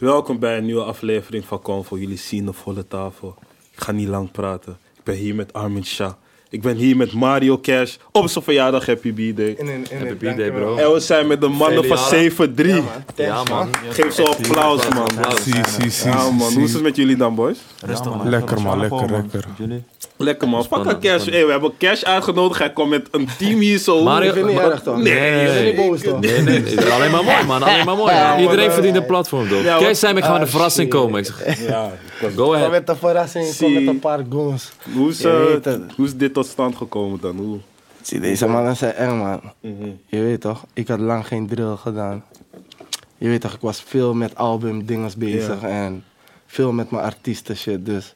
Welkom bij een nieuwe aflevering van Convo. Jullie zien de volle tafel. Ik ga niet lang praten. Ik ben hier met Armin Shah. Ik ben hier met Mario Cash. Op zijn verjaardag, happy B-day. Happy birthday, bro. En we zijn met de mannen van 7-3. Ja, man. Ja, man. Geef ze applaus, man. Zie, zie, zie. Ja, man. Hoe is het met jullie dan, boys? Rustig, man. Lekker, man, lekker, lekker. Lekker, man. Pak een Cash. Hey, we hebben Cash uitgenodigd. Hij komt met een team hier zo. Mario- Ik vind het niet erg toch? Nee, Je bent niet boos toch? Nee, nee, alleen maar mooi, man. Alleen maar mooi. Iedereen verdient een platform, toch? wat- zijn ik ga met een Ah, verrassing komen. Ik zeg, Ja. Go Kom ahead. met een verrassing, kom met een paar goons. Hoe is, Je eh, hoe is dit tot stand gekomen dan? Hoe? Zie, deze mannen zijn eng, man. Mhm. Je weet toch, ik had lang geen drill gedaan. Je weet toch, ik was veel met album dinges bezig en veel met mijn artiesten shit, dus.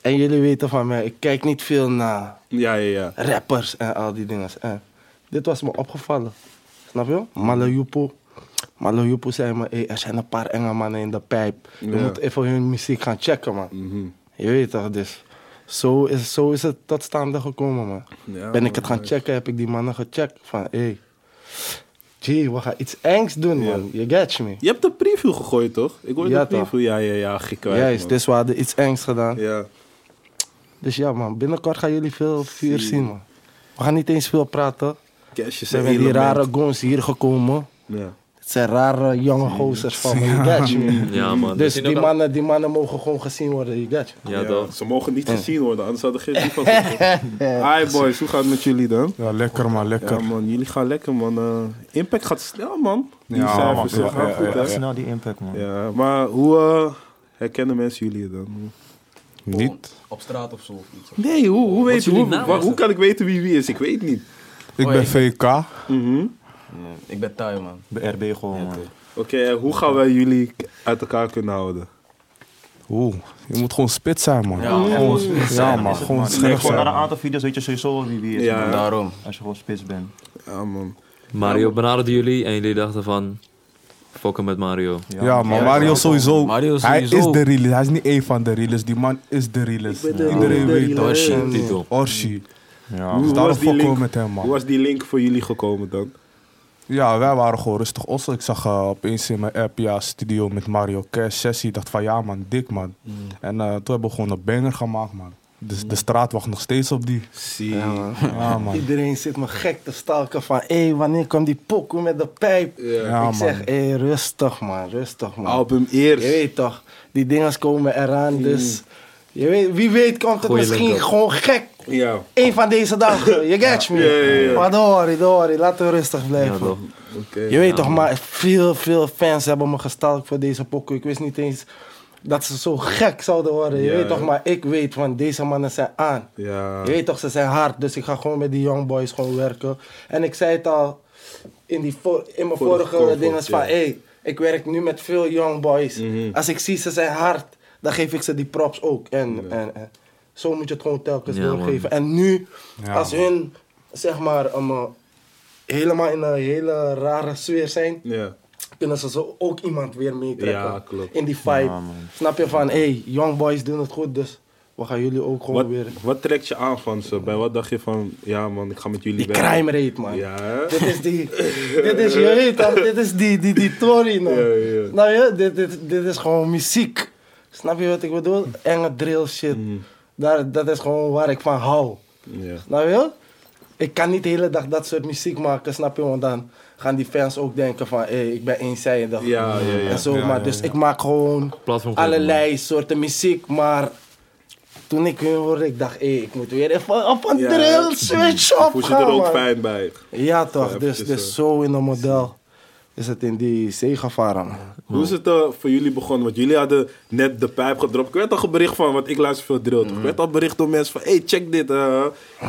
En jullie weten van mij, ik kijk niet veel naar Ja, ja, ja. rappers en al die dingen. En dit was me opgevallen. Snap je? Malajupo. Malajupo zei me, hey, er zijn een paar enge mannen in de pijp. Je Ja. moet even hun muziek gaan checken, man. Mhm. Je weet toch, dus zo is, zo is het tot stand gekomen, man. Ja, ben ik het gaan nice. checken, heb ik die mannen gecheckt. Van, hé, hey, gee, we gaan iets engs doen, man. You get me? Je hebt de preview gegooid, toch? Ik hoorde Ja, de preview. Ja, ja, ja. Gek Juist, dus we hadden iets engs gedaan. Ja. Dus ja, man, binnenkort gaan jullie veel vuur Zie. zien, man. We gaan niet eens veel praten. Cash is zijn die rare goons hier gekomen. Ja. Het zijn rare jonge gozers van me, you get me? Ja, man. Dus die mannen, die mannen mogen gewoon gezien worden, you get me? al- Ja, Ja, toch? Ze mogen niet gezien worden, anders hadden geen lief van Hi boys, hoe gaat het met jullie dan? Ja, lekker, man, Ja lekker. man, jullie gaan lekker man. Eh, impact gaat snel man. Die Ja, cijfers man. gaan Ja, goed ja, hè? ja. Ja, Snel die impact, man. maar hoe eh, herkennen mensen jullie dan? Niet. Op straat of zo of iets. Nee, hoe, hoe, weet, hoe, hoe het? kan ik weten wie wie is? Ik weet niet. Ik ben VK. Mhm. Nee, ik ben Thai, man. Bij RB gewoon, man. Oké, hoe gaan wij jullie uit elkaar kunnen houden? Oeh, je moet gewoon spit zijn, man. Ja, gewoon spits Ja, zijn, man, gewoon man. scherp gewoon naar een aantal video's, weet je sowieso wie wie is. Ja. man. Daarom. Als je gewoon spits bent. Ja man. Mario benaderde jullie en jullie dachten van... Fokken met Mario. Ja, maar Ja, Mario ja, sowieso. Mario Hij is de realist. Hij is niet één van de realist. Die man is de realist. Iedereen de weet dat. Orshi, titel. Orshi. Ja. Hoe, Dus hoe daarom was die fokken we link, met hem, hoe man. was die link voor jullie gekomen dan? Ja, wij waren gewoon rustig ossen. Ik zag eh, opeens in mijn app, ja, studio met Mario Cash sessie. Ik dacht van, ja man, dik man. En eh, toen hebben we gewoon een banger gemaakt, man. Dus de straat wacht nog steeds op die. Zie. Ja, man. Ja, man. Iedereen zit me gek te stalken van, hé, wanneer komt die pokoe met de pijp? Ja, ik man. zeg, hé, rustig man, rustig man. Album Je eerst. weet toch, die dingen komen eraan, dus... Je weet, wie weet komt het Goeie misschien gewoon gek. Ja. Eén van deze dagen, je get me? Ja, ja, ja. Maar don't worry, laten we rustig blijven. Ja, toch? Oké. Je weet toch, maar veel, veel fans hebben me gestalkt voor deze pokoe. Ik wist niet eens dat ze zo gek zouden worden. Je Ja, weet toch, maar ik weet van deze mannen zijn aan. Ja. Je weet toch, ze zijn hard, dus ik ga gewoon met die young boys gewoon werken. En ik zei het al in, die vo- in mijn Vorige vorige dingen van, hey, ik werk nu met veel young boys. Mhm. Als ik zie ze zijn hard, dan geef ik ze die props ook. En, en, en zo moet je het gewoon telkens Ja, doorgeven. En nu, Ja, als man. hun, zeg maar, um, uh, helemaal in een hele rare sfeer zijn, Ja. kunnen ze zo ook iemand weer meetrekken. Ja. In die vibe. Snap je van, hé, hey, young boys doen het goed, dus we gaan jullie ook gewoon Wat, weer... wat trekt je aan van ze? Bij wat dacht je van, ja man, ik ga met jullie Die crime rate, man. Ja, hè? Dit is die, dit is, je weet dit is die, die, die Tory, man. Ja, ja. Snap je? Dit, dit, dit is gewoon muziek. Snap je wat ik bedoel? Enge drill shit. Mhm. Daar, dat is gewoon waar ik van hou. Ja. Snap je? Ik kan niet de hele dag dat soort muziek maken, snap je? Want dan gaan die fans ook denken van, hé, ik ben eenzijdig. Ja, ja, ja. En zo, Ja, maar ja, dus ik maak gewoon allerlei soorten muziek, maar... Toen ik hun hoorde, ik dacht, hé, ik moet weer even op een Ja, drill switch op Voel je er ook man. fijn bij? Ja toch, dus, dus zo in een model is het in die zee gevaren. Hoe is het eh, voor jullie begonnen? Want jullie hadden net de pijp gedropt. Ik werd al bericht van, want ik luister veel drill. toch? Ik werd al bericht door mensen van, hey, check dit. eh.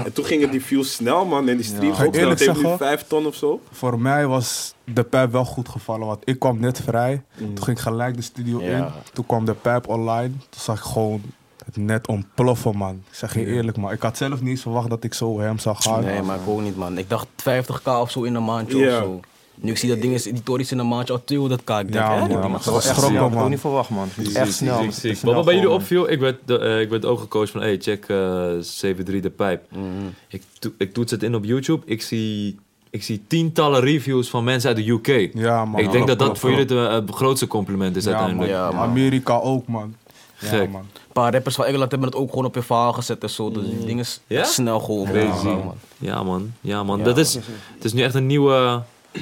En toen gingen die views snel, man. En die streams ik ook snel. Zeggen? vijf ton of zo. Voor mij was de pijp wel goed gevallen, want ik kwam net vrij. Toen ging ik gelijk de studio Ja. in. Toen kwam de pijp online. Toen zag ik gewoon het net ontploffen, man. Ik zeg je eerlijk, man. Ik had zelf niet verwacht dat ik zo hem zou gaan. Nee, maar ik ook niet, man. Ik dacht 50k of zo in een maandje Ja. of zo. Nu ik zie dat ding is, die tories in een maandje al 200k. Ik denk, Ja, hè? man. die Dat was schrokken, Ja, snel. ik had ook man. niet verwacht, man. Echt snel. ziek, ziek. Snel Maar wat bij jullie opviel, ik werd, eh, ik werd ook gecoacht van, hey, check eh 7-3 de pijp. Mhm. Ik, to- ik toets het in op YouTube, ik zie ik zie tientallen reviews van mensen uit de UK. Ja, man. ik denk dat dat voor jullie het, eh, grootste compliment is Ja, man. uiteindelijk. Ja, man. Amerika ook, man. Ja, Gek. man. Een paar rappers van Engeland hebben het ook gewoon op hun verhaal gezet en zo. Dus die dingen is Ja? snel gewoon. Ja, man. Ja, man. Ja, man. Ja, dat is, het is nu echt een nieuwe,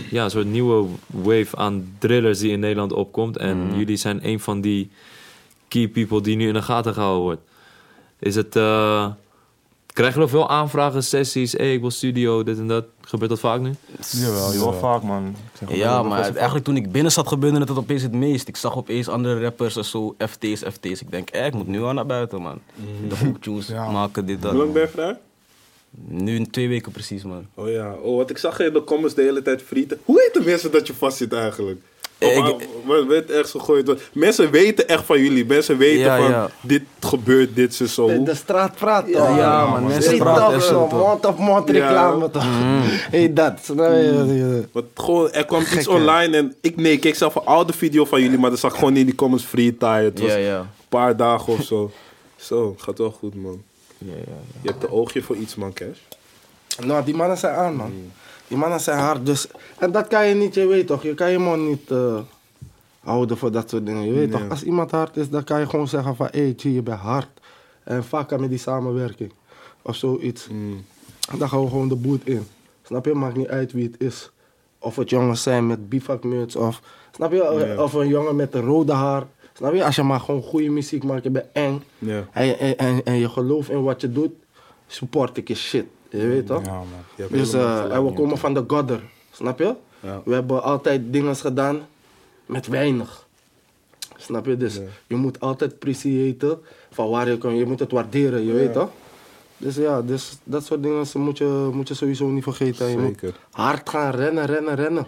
ja, een soort nieuwe wave aan drillers die in Nederland opkomt. En Mhm. jullie zijn een van die key people die nu in de gaten gehouden wordt. Is het, eh krijgen we veel aanvragen, sessies, hey, ik wil studio, dit en dat. Gebeurt dat vaak nu? Jawel, Heel vaak, man. Zeg Ja, maar eigenlijk toen ik binnen zat gebeurde het opeens het meest. Ik zag opeens andere rappers en zo, FT's, FT's. Ik denk, eh, ik moet nu al naar buiten, man. De hoektunes Ja. maken, dit, dat. Hoe lang ben je vrij? Nu in twee weken precies, man. Oh ja, oh, wat ik zag in de comments de hele tijd frieten. Hoe de mensen dat je vastzit eigenlijk? Eh, Of, ik- maar werd echt gegooid. Mensen weten echt van jullie. Mensen weten Ja, van ja. dit gebeurt, dit is zo. De, de straat praat toch? Ja, ja, man, mensen Street praten talk, echt zo? Mond op mond reclame toch? Hey, dat. Want gewoon, er kwam iets Gek, online en ik, nee, ik keek zelf een oude video van jullie, maar dan zag ik gewoon in die comments freetime. Het was Ja, ja. een paar dagen of zo. Zo, gaat wel goed, man. Ja, ja, ja. Je hebt een oogje voor iets, man, Cash. Nou, die mannen zijn aan, man. Die mannen zijn hard, dus... En dat kan je niet, je weet toch? Je kan je man niet eh, houden voor dat soort dingen. Je weet Nee. toch? Als iemand hard is, dan kan je gewoon zeggen van... Hé, hey, je bent hard. En vaak met die samenwerking. Of zoiets. Mm. Dan gaan we gewoon de boot in. Snap je? Maakt niet uit wie het is. Of het jongens zijn met bivakmuts of... Snap je? Ja. Of een jongen met een rode haar. Snap je? Als je maar gewoon goede muziek maakt, je bent eng. En, je- en, en, en je gelooft in wat je doet, support ik je shit. Je weet toch? Ja, man. Je Dus gelijk, en we komen van de Godder, snap je? Ja. We hebben altijd dingen gedaan met weinig. Snap je? Dus je moet altijd appreciëren van waar je kan. Je moet het waarderen, je weet toch? Dus ja, dus dat soort dingen moet je, moet je sowieso niet vergeten. Je moet Zeker. hard gaan rennen, rennen, rennen.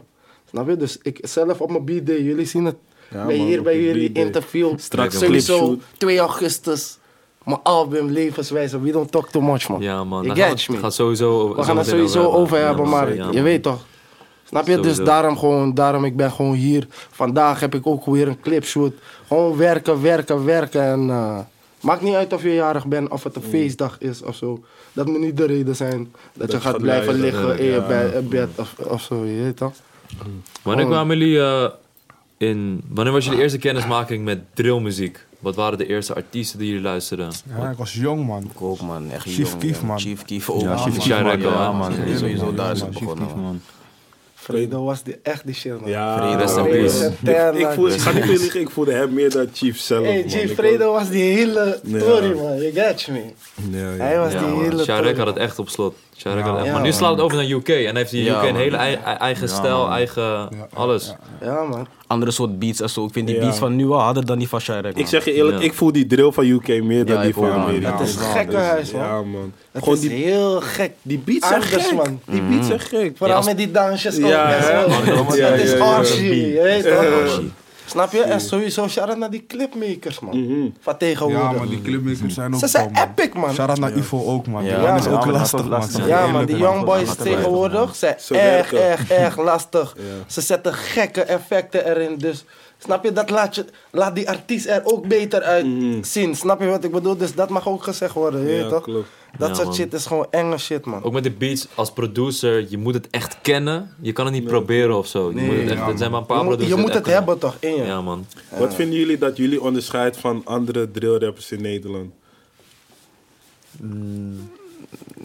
Snap je? Dus ik zelf op mijn B-day, jullie zien het. Ja, ben man, hier bij jullie interview. Straks sowieso clipshoot. 2 augustus. Mijn album Levenswijze. We don't talk too much, man. Ja, man. Je me. gaat sowieso We gaan het sowieso over hebben, Ja, maar ja, je weet toch. Snap je? Sowieso. Dus daarom gewoon, daarom ik ben gewoon hier. Vandaag heb ik ook weer een clipshoot. Gewoon werken, werken, werken. En eh, maakt niet uit of je jarig bent of het een feestdag is of zo. Dat moet niet de reden zijn dat, je je gaat blijven liggen in je bed of, of zo, je weet toch? Wanneer Oh. kwamen jullie eh, in... Wanneer was jullie eerste kennismaking met drillmuziek? Wat waren de eerste artiesten die jullie luisterden? Ja, ik was jong, man. Ik ook, man. Echt Chief jong, Keef, ja. man. Chief Keef ook, Ja, man. Chief man. Keef, man. Ja, man. Sowieso daar is Chief begonnen, Keef, man. Fredo was die, echt die shit, man. Ja, peace. Ik, ik, voel, ik ga niet meer liegen, ik voelde hem meer dan Chief zelf. Hey, man. Ik Fredo was die hele story, man. You get me. was- Ja, ja. Hij was Ja, die man. hele Shirek story. had het echt op slot. Maar nu slaat het over naar UK. En heeft die Ja, UK een hele ei- ei- eigen Ja, stijl, man. eigen alles. Ja, man. Andere soort beats en zo. Ik vind die Ja. beats van nu wel harder dan die van Shirek. Ik zeg je eerlijk, Ja. ik voel die drill van UK meer dan die van. Amerika. Het is Ja, gekkenhuis, man. Ja, man. Het Gewoon is die, heel gek. die beats zijn gek. man. Die beats zijn gek. Vooral als- met die dansjes ook. Ja, Het is. Archie, Snap je? En sowieso shout-out naar die clipmakers, man. Mhm. Van tegenwoordig. Ja, man, die clipmakers zijn ook Ze zijn man. epic, man. Shout-out naar Ivo ook, man. Die Ja, man is ook lastig, dat man. Ja, man, die young boys tegenwoordig zijn Ze erg, erg, erg lastig. Ja. Ze zetten gekke effecten erin. Dus snap je, dat laat, je, laat die artiest er ook beter uit Mhm. zien. Snap je wat ik bedoel? Dus dat mag ook gezegd worden, je Ja, weet toch? klopt. Dat Ja, soort man. shit is gewoon enge shit, man. Ook met de beats als producer, je moet het echt kennen. Je kan het niet proberen of zo. Je Nee, moet het echt, ja, er zijn maar een paar Je moet, producers je moet het hebben toch in je. Ja, man. Wat vinden jullie dat jullie onderscheidt van andere drillrappers in Nederland?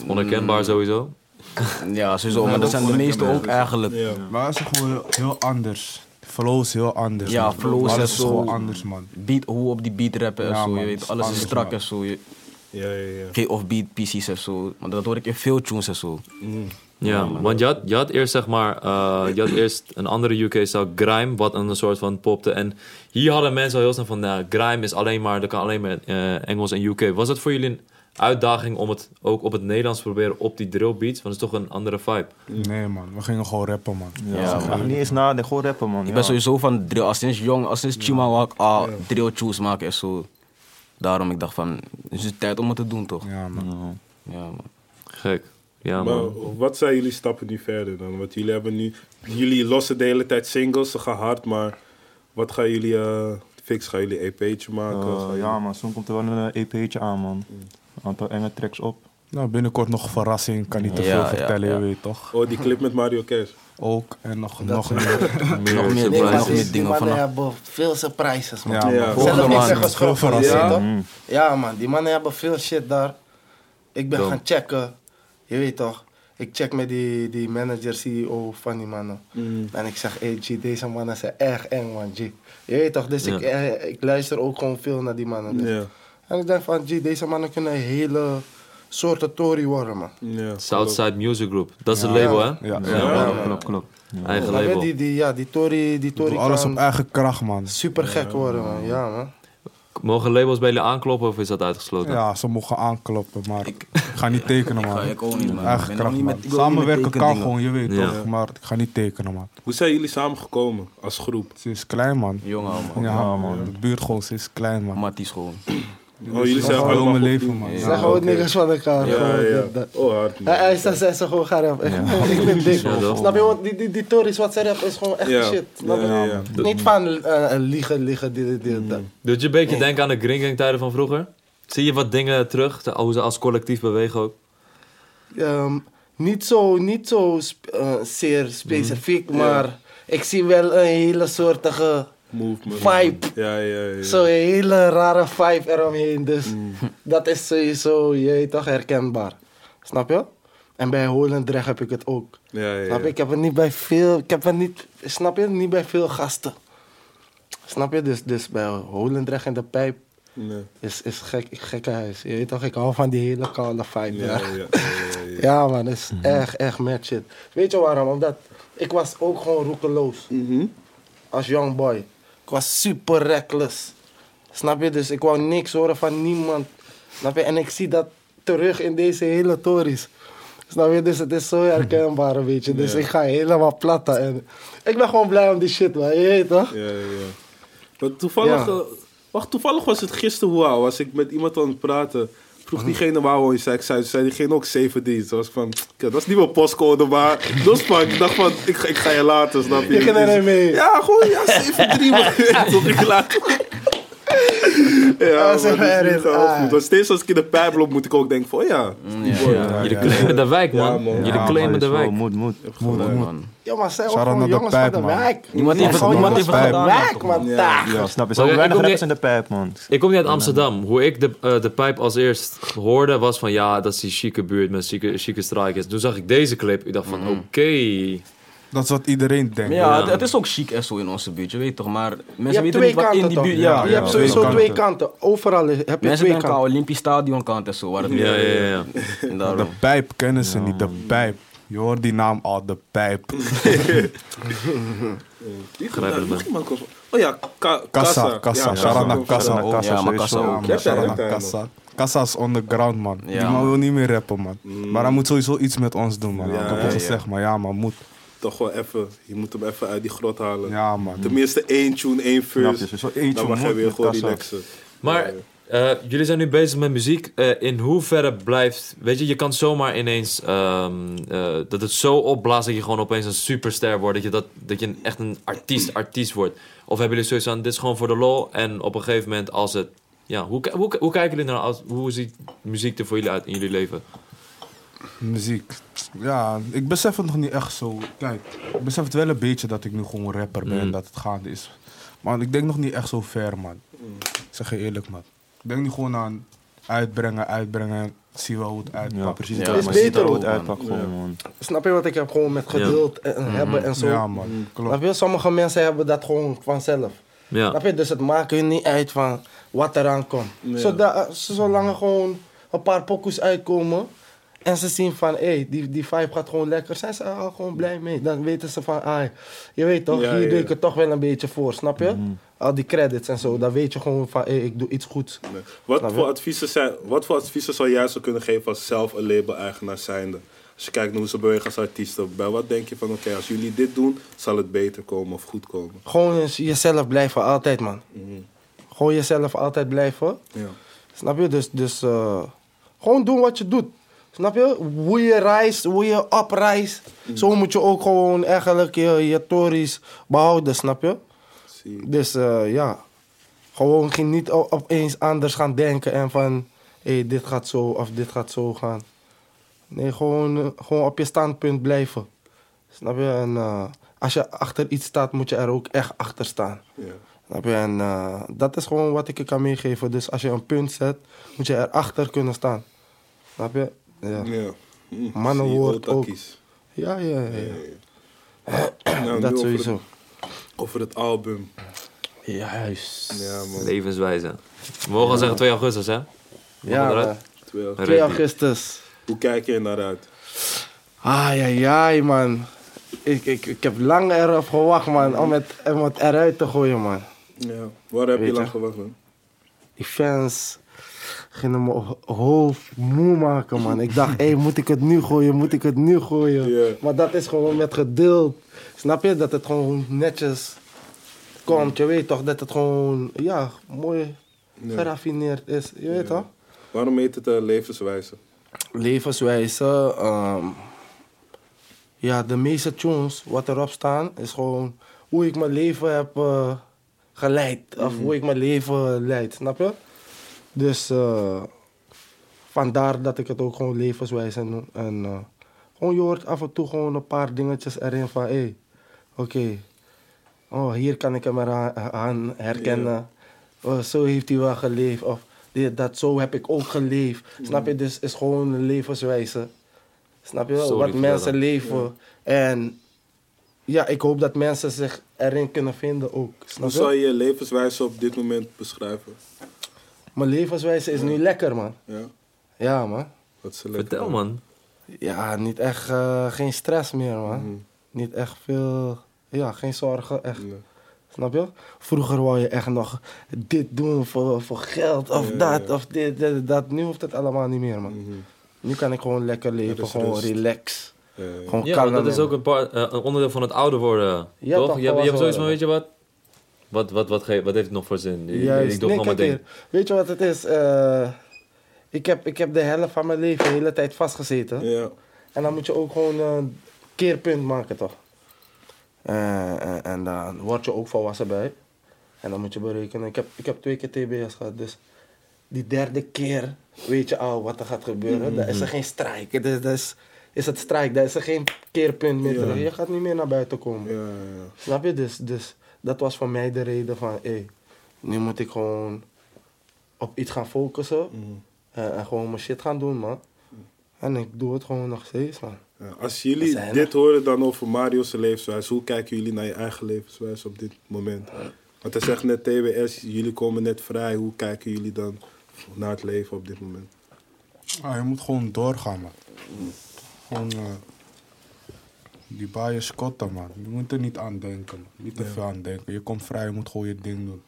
Onherkenbaar sowieso. Ja, sowieso. Maar dat zijn de meeste ook eigenlijk. Ja. Maar het is gewoon heel, anders. Flow is heel anders. Ja, man. flow is zo- anders, man. Beat, hoe op die beat rappen en Ja, zo. man, Je weet, alles is strak man. en zo. Je, Ja, ja, ja. geen off-beat pieces en zo. Maar dat hoor ik in veel tunes en zo. Ja, want je had, je had eerst zeg maar, eh, je had eerst een andere UK-style, Grime, wat een soort van popte. En hier hadden mensen al heel snel van, nou, Grime is alleen maar, dat kan alleen maar eh, Engels en UK. Was het voor jullie een uitdaging om het ook op het Nederlands te proberen op die drill beats? Want het is toch een andere vibe. Nee, man. We gingen gewoon rappen, man. Ja, Ja, man. man. Niet eens nadenken, gewoon rappen, man. Ik Ja. ben sowieso van drill. Al sinds jong, al sinds Chima wou ik al drill tunes maken en zo. Daarom ik dacht van, het is tijd om het te doen toch? Ja, man. Ja. Ja, man. Gek. Ja, man. Maar wat zijn jullie stappen nu verder dan? Want jullie hebben nu, jullie lossen de hele tijd singles, ze gaan hard, maar wat gaan jullie eh, fix? Gaan jullie EP'tje maken? Eh, ja, man. Soms komt er wel een EP'tje aan, man. Een aantal enge tracks op. Nou, binnenkort nog een verrassing. Kan niet te Ja, veel ja, vertellen, ja. je weet toch? Oh, die clip met Mario Cash. Ook. En nog, nog soort meer. Nog meer Meer Nee, nog die- meer die dingen mannen vanaf. hebben veel surprises, man. Ja, Ja. Zelf man. niks verrassing. ja. Ja? Mm. Ja, man, die mannen hebben veel shit daar. Ik ben Dom. gaan checken. Je weet toch? Ik check met die, die manager, CEO van die mannen. En ik zeg, hey G, deze mannen zijn erg eng, man, G. Je weet toch? Dus Ja. ik, eh, ik luister ook gewoon veel naar die mannen. Dus. Ja. En ik denk van, G, deze mannen kunnen een hele soort Tory worden, man. Ja. Southside Music Group. Dat is het Ja. label, hè? Ja, Ja. Klopt, klopt, klopt. Ja. Eigen label. Die, die, ja, die Tory, die Tory Doe alles kan op eigen kracht, man. super gek worden, man. Ja, man. Mogen labels bij jullie aankloppen of is dat uitgesloten? Ja, ze mogen aankloppen, maar ik ga niet tekenen, man. ga- ik ook niet, man. Ik Eigen ben kracht, nog niet man. Samenwerken kan gewoon, je weet Ja. toch. Maar ik ga niet tekenen, man. Hoe zijn jullie samengekomen als groep? Ze is klein, man. Jongen, man. Ja, man. De buurt gewoon, ze is klein, man. Matties gewoon. Oh, jullie zijn gewoon allemaal mijn leven, man. Ja. Zeg gewoon niks van elkaar. Ja. Oh, hard. man. Hij, ze gewoon, ga rap. Ik, ik ben dik. Snap je? Want die, die, die Tories wat ze rap is gewoon echt Ja. shit. Snap je? Ja, ja, ja. Niet van eh, liegen, liegen, dit, dit, dit, dat. Doet je een beetje denken aan de Green Gang tijden van vroeger? Zie je wat dingen terug, te- hoe ze als collectief bewegen ook? Ehm, niet zo, niet zo sp- eh, zeer specifiek, maar ik zie wel een hele soortige Movement. Vibe. Ja, ja, ja. Zo'n hele rare vibe eromheen. Dus dat is sowieso, je toch, herkenbaar. Snap je? En bij Holendrecht heb ik het ook. Ja, ja, Snap je? Ik heb het niet bij veel, ik heb het niet, snap je? Niet bij veel gasten. Snap je? Dus, dus bij Holendrecht en de pijp Nee. is, is gek, gekke huis. Je weet toch, ik hou van die hele koude vibe Ja, daar. ja, ja, ja, ja. Ja man, dat is echt, echt mad shit. Weet je waarom? Omdat ik was ook gewoon roekeloos. Mhm. Als young boy. Ik was super reckless. Snap je? Dus ik wou niks horen van niemand. Snap je? En ik zie dat terug in deze hele tories. Snap je? Dus het is zo herkenbaar een beetje. Dus Ja. ik ga helemaal platten. En ik ben gewoon blij om die shit, man. Je weet toch? Ja, ja, ja. Maar toevallig, Ja. eh, wacht, toevallig was het gisteren hoe was ik met iemand aan het praten. Vroeg diegene waar woon je? Zei ik, zei, zei diegene ook 7D. Zo was ik van, "Kijk, dat is niet mijn postcode, maar dat is van, ik dacht van, ik, ga- ik ga je laten, snap je? Je ging er niet mee. Ja, gewoon, ja, 7-3, maar tot ik laat. Ja, Ah, zeg maar dat is er ah. goed. Want steeds als ik in de pijp loop, moet ik ook denken van, oh ja. Ja, ja. Jullie claimen de wijk, man. Ja, man. Jullie Ja, claimen de wijk. Moet, moet. Gelijk, man. Ja, maar zij ook gewoon jongens pijp, van de wijk. Niemand heeft het- gedaan, wijk, man. Ja. Snap je? Zo weinig in de pijp, man. Ik kom niet uit Amsterdam. Hoe ik de, eh, de pijp als eerst hoorde was van ja, dat is die chique buurt met chique, chique strijkers. Toen zag ik deze clip. Ik dacht van oké. Dat is wat iedereen denkt. Maar ja, Ja. het, het is ook chic en zo in onze buurt, je weet toch. Maar Je mensen hebt weten twee niet wat in kanten die buurt... Ja, Ja, Je ja, hebt sowieso kanten. twee kanten. Overal heb je Mensen twee denken aan kanten. Olympisch Stadion kant en zo. Waar het Ja, meer, ja, ja. En De pijp kennen ze niet, de pijp. Je hoort die naam al, de pijp. Nog iemand komt. Oh ja, ka Kassa, kassa. Komt Kassa. Ja, maar Kassa ook. Kassa. Kassa is underground, man. Ja, Die man man. wil niet meer rappen, man. Maar hij moet sowieso iets met ons doen, man. Ja, ik heb ja. gezegd, maar ja, man, moet. Toch wel even, je moet hem even uit die grot halen. Ja, man. Tenminste één tune, één verse. Zo Dan mag je weer gewoon relaxen. Maar eh, jullie zijn nu bezig met muziek. Eh, in hoeverre blijft. Weet je, je kan zomaar ineens. ehm, eh, dat het zo opblaast dat je gewoon opeens een superster wordt. Dat je, dat, dat je een- echt een artiest, artiest wordt. Of hebben jullie zoiets aan. Dit is gewoon voor de lol. En op een gegeven moment als het. Ja, hoe, hoe, hoe kijken jullie naar als, hoe ziet muziek er voor jullie uit in jullie leven? Muziek. Ja, ik besef het nog niet echt zo. Kijk, ik besef het wel een beetje dat ik nu gewoon rapper ben en Mm. dat het gaande is. Maar ik denk nog niet echt zo ver, man. Ik zeg je eerlijk, man. Ik denk nu gewoon aan uitbrengen, uitbrengen. Zie wel hoe het uitpakt. Ja, precies. Ja, Ja, is maar beter er goed man. uitpakt gewoon, man. Snap je wat ik heb? Gewoon met geduld en hebben en zo. Ja, man. Klopt. Snap je? Sommige mensen hebben dat gewoon vanzelf. Ja. Snap je? Dus het maakt hun niet uit van wat eraan komt. Zodat, eh, zolang er gewoon een paar pokoes uitkomen en ze zien van, hé, hey, die, die vibe gaat gewoon lekker, zijn ze al gewoon blij mee. Dan weten ze van, ah, je weet toch, Ja, hier ja. doe ik het toch wel een beetje voor, snap je? Al die credits en zo, dan weet je gewoon van, hé, hey, ik doe iets goeds. Nee. Wat, voor adviezen zijn, wat voor adviezen zou jij zo kunnen geven als zelf een label-eigenaar zijnde? Als je kijkt naar hoe ze bewegen als artiesten, bij wat denk je van oké, als jullie dit doen, zal het beter komen of goed komen? Gewoon jezelf blijven, altijd man. Mhm. Gewoon jezelf altijd blijven. Ja. Snap je? Dus, dus eh, gewoon doen wat je doet. Snap je? Hoe je reist, hoe je opreist. Zo moet je ook gewoon eigenlijk je, je tories behouden, snap je? Zie. Dus eh, ja, gewoon geen niet opeens anders gaan denken en van... Hé, dit gaat zo of dit gaat zo gaan. Nee, gewoon, eh, gewoon op je standpunt blijven. Snap je? En eh, als je achter iets staat, moet je er ook echt achter staan. Ja. Snap je? En dat is gewoon wat ik je kan meegeven. Dus als je een punt zet, moet je erachter kunnen staan. Snap je? Ja, Ja. Hm, Mannenwoord ook. ja, ja. ja, ja. Nou, dat over sowieso. Het, over het album. Juist. Ja, man. Levenswijze. We mogen al zeggen 2 augustus, hè? Ja, mogen man. eruit. Twee jaar. 2 Ready. augustus. Hoe kijk je naar uit? Ai, ai, ai, man. Ik, ik, ik heb lang erop gewacht, man, om het, om het eruit te gooien, man. Ja. Waar heb je Weet lang je? gewacht, man? Die fans gingen me ho- hoofd moe maken, man. Ik dacht, hé, moet ik het nu gooien? Moet ik het nu gooien? Maar dat is gewoon met geduld. Snap je? Dat het gewoon netjes komt. Je weet toch dat het gewoon, ja, mooi geraffineerd is. Je weet toch? Waarom heet het eh, levenswijze? levenswijze. ehm, ja, de meeste tunes wat erop staan is gewoon hoe ik mijn leven heb eh, geleid. Of hoe ik mijn leven leid, snap je? Dus eh, vandaar dat ik het ook gewoon levenswijze noem. En eh, gewoon je hoort af en toe gewoon een paar dingetjes erin van hé, hey, oké. Oh, hier kan ik hem eraan aan herkennen. Oh, zo heeft hij wel geleefd. Of dit, dat, zo heb ik ook geleefd. Snap je? Dus is gewoon een levenswijze. Snap je? Wat mensen leven. En ja, ik hoop dat mensen zich erin kunnen vinden ook. Hoe Snap zou je? je je levenswijze op dit moment beschrijven? Mijn levenswijze is nu lekker, man. Ja? Ja, man. Wat is er lekker Vertel, man. Ja, niet echt, eh, geen stress meer, man. Mhm. Niet echt veel, ja, geen zorgen, echt. Nee. Snap je? Vroeger wou je echt nog dit doen voor, voor geld of Ja, dat ja. of dit, dit, dat. Nu hoeft het allemaal niet meer, man. Mhm. Nu kan ik gewoon lekker leven, gewoon rust. relax. Ja, ja. Gewoon Ja, maar kalm dat is ook een, paar, eh, een onderdeel van het ouder worden. Ja, toch? toch, Je, hebt, je hebt zoiets van, weet je wat? Wat, wat, wat, ge- wat heeft het nog voor zin? Juist. Ik doe Nee, gewoon mijn ding. Weet je wat het is? Eh, ik, heb, ik heb de helft van mijn leven de hele tijd vastgezeten. Ja. En dan moet je ook gewoon een keerpunt maken, toch? Eh, en, en dan word je ook volwassen bij. En dan moet je berekenen. Ik heb, ik heb twee keer TBS gehad, dus die derde keer weet je al wat er gaat gebeuren. Dan is er geen strijk. Dat is, is, het strijk, daar is er geen keerpunt meer Ja. Je gaat niet meer naar buiten komen. Ja. Snap je? Dus, dus dat was voor mij de reden van, hé, nu moet ik gewoon op iets gaan focussen. Mhm. En, en gewoon mijn shit gaan doen, man. En ik doe het gewoon nog steeds, man. Ja, Als jullie dit horen dan over Mario's levenswijze, hoe kijken jullie naar je eigen levenswijze op dit moment? Want hij zegt net TBS, jullie komen net vrij. Hoe kijken jullie dan naar het leven op dit moment? Ah, je moet gewoon doorgaan, man. Gewoon eh, die bias scotten, man. Je moet er niet aan denken, man. Niet te veel aan denken. Je komt vrij, je moet gewoon je ding doen.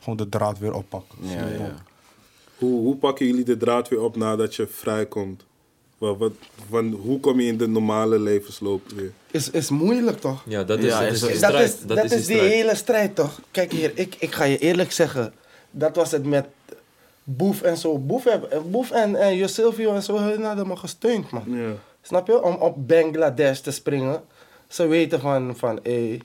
Gewoon de draad weer oppakken. Ja, ja. Hoe, hoe pakken jullie de draad weer op nadat je vrijkomt? Wat, wat, van, hoe kom je in de normale levensloop weer? Is, is moeilijk, toch? Ja, dat is, Ja, dat is is dat- is, dat is, die hele strijd, toch? Kijk hier, ik, ik ga je eerlijk zeggen. Dat was het met Boef en zo. Boef, heb- Boef en, en Josilvio en zo, hun hadden me gesteund, man. Ja. Snap je? Om op Bangladesh te springen. Ze weten van, van hé,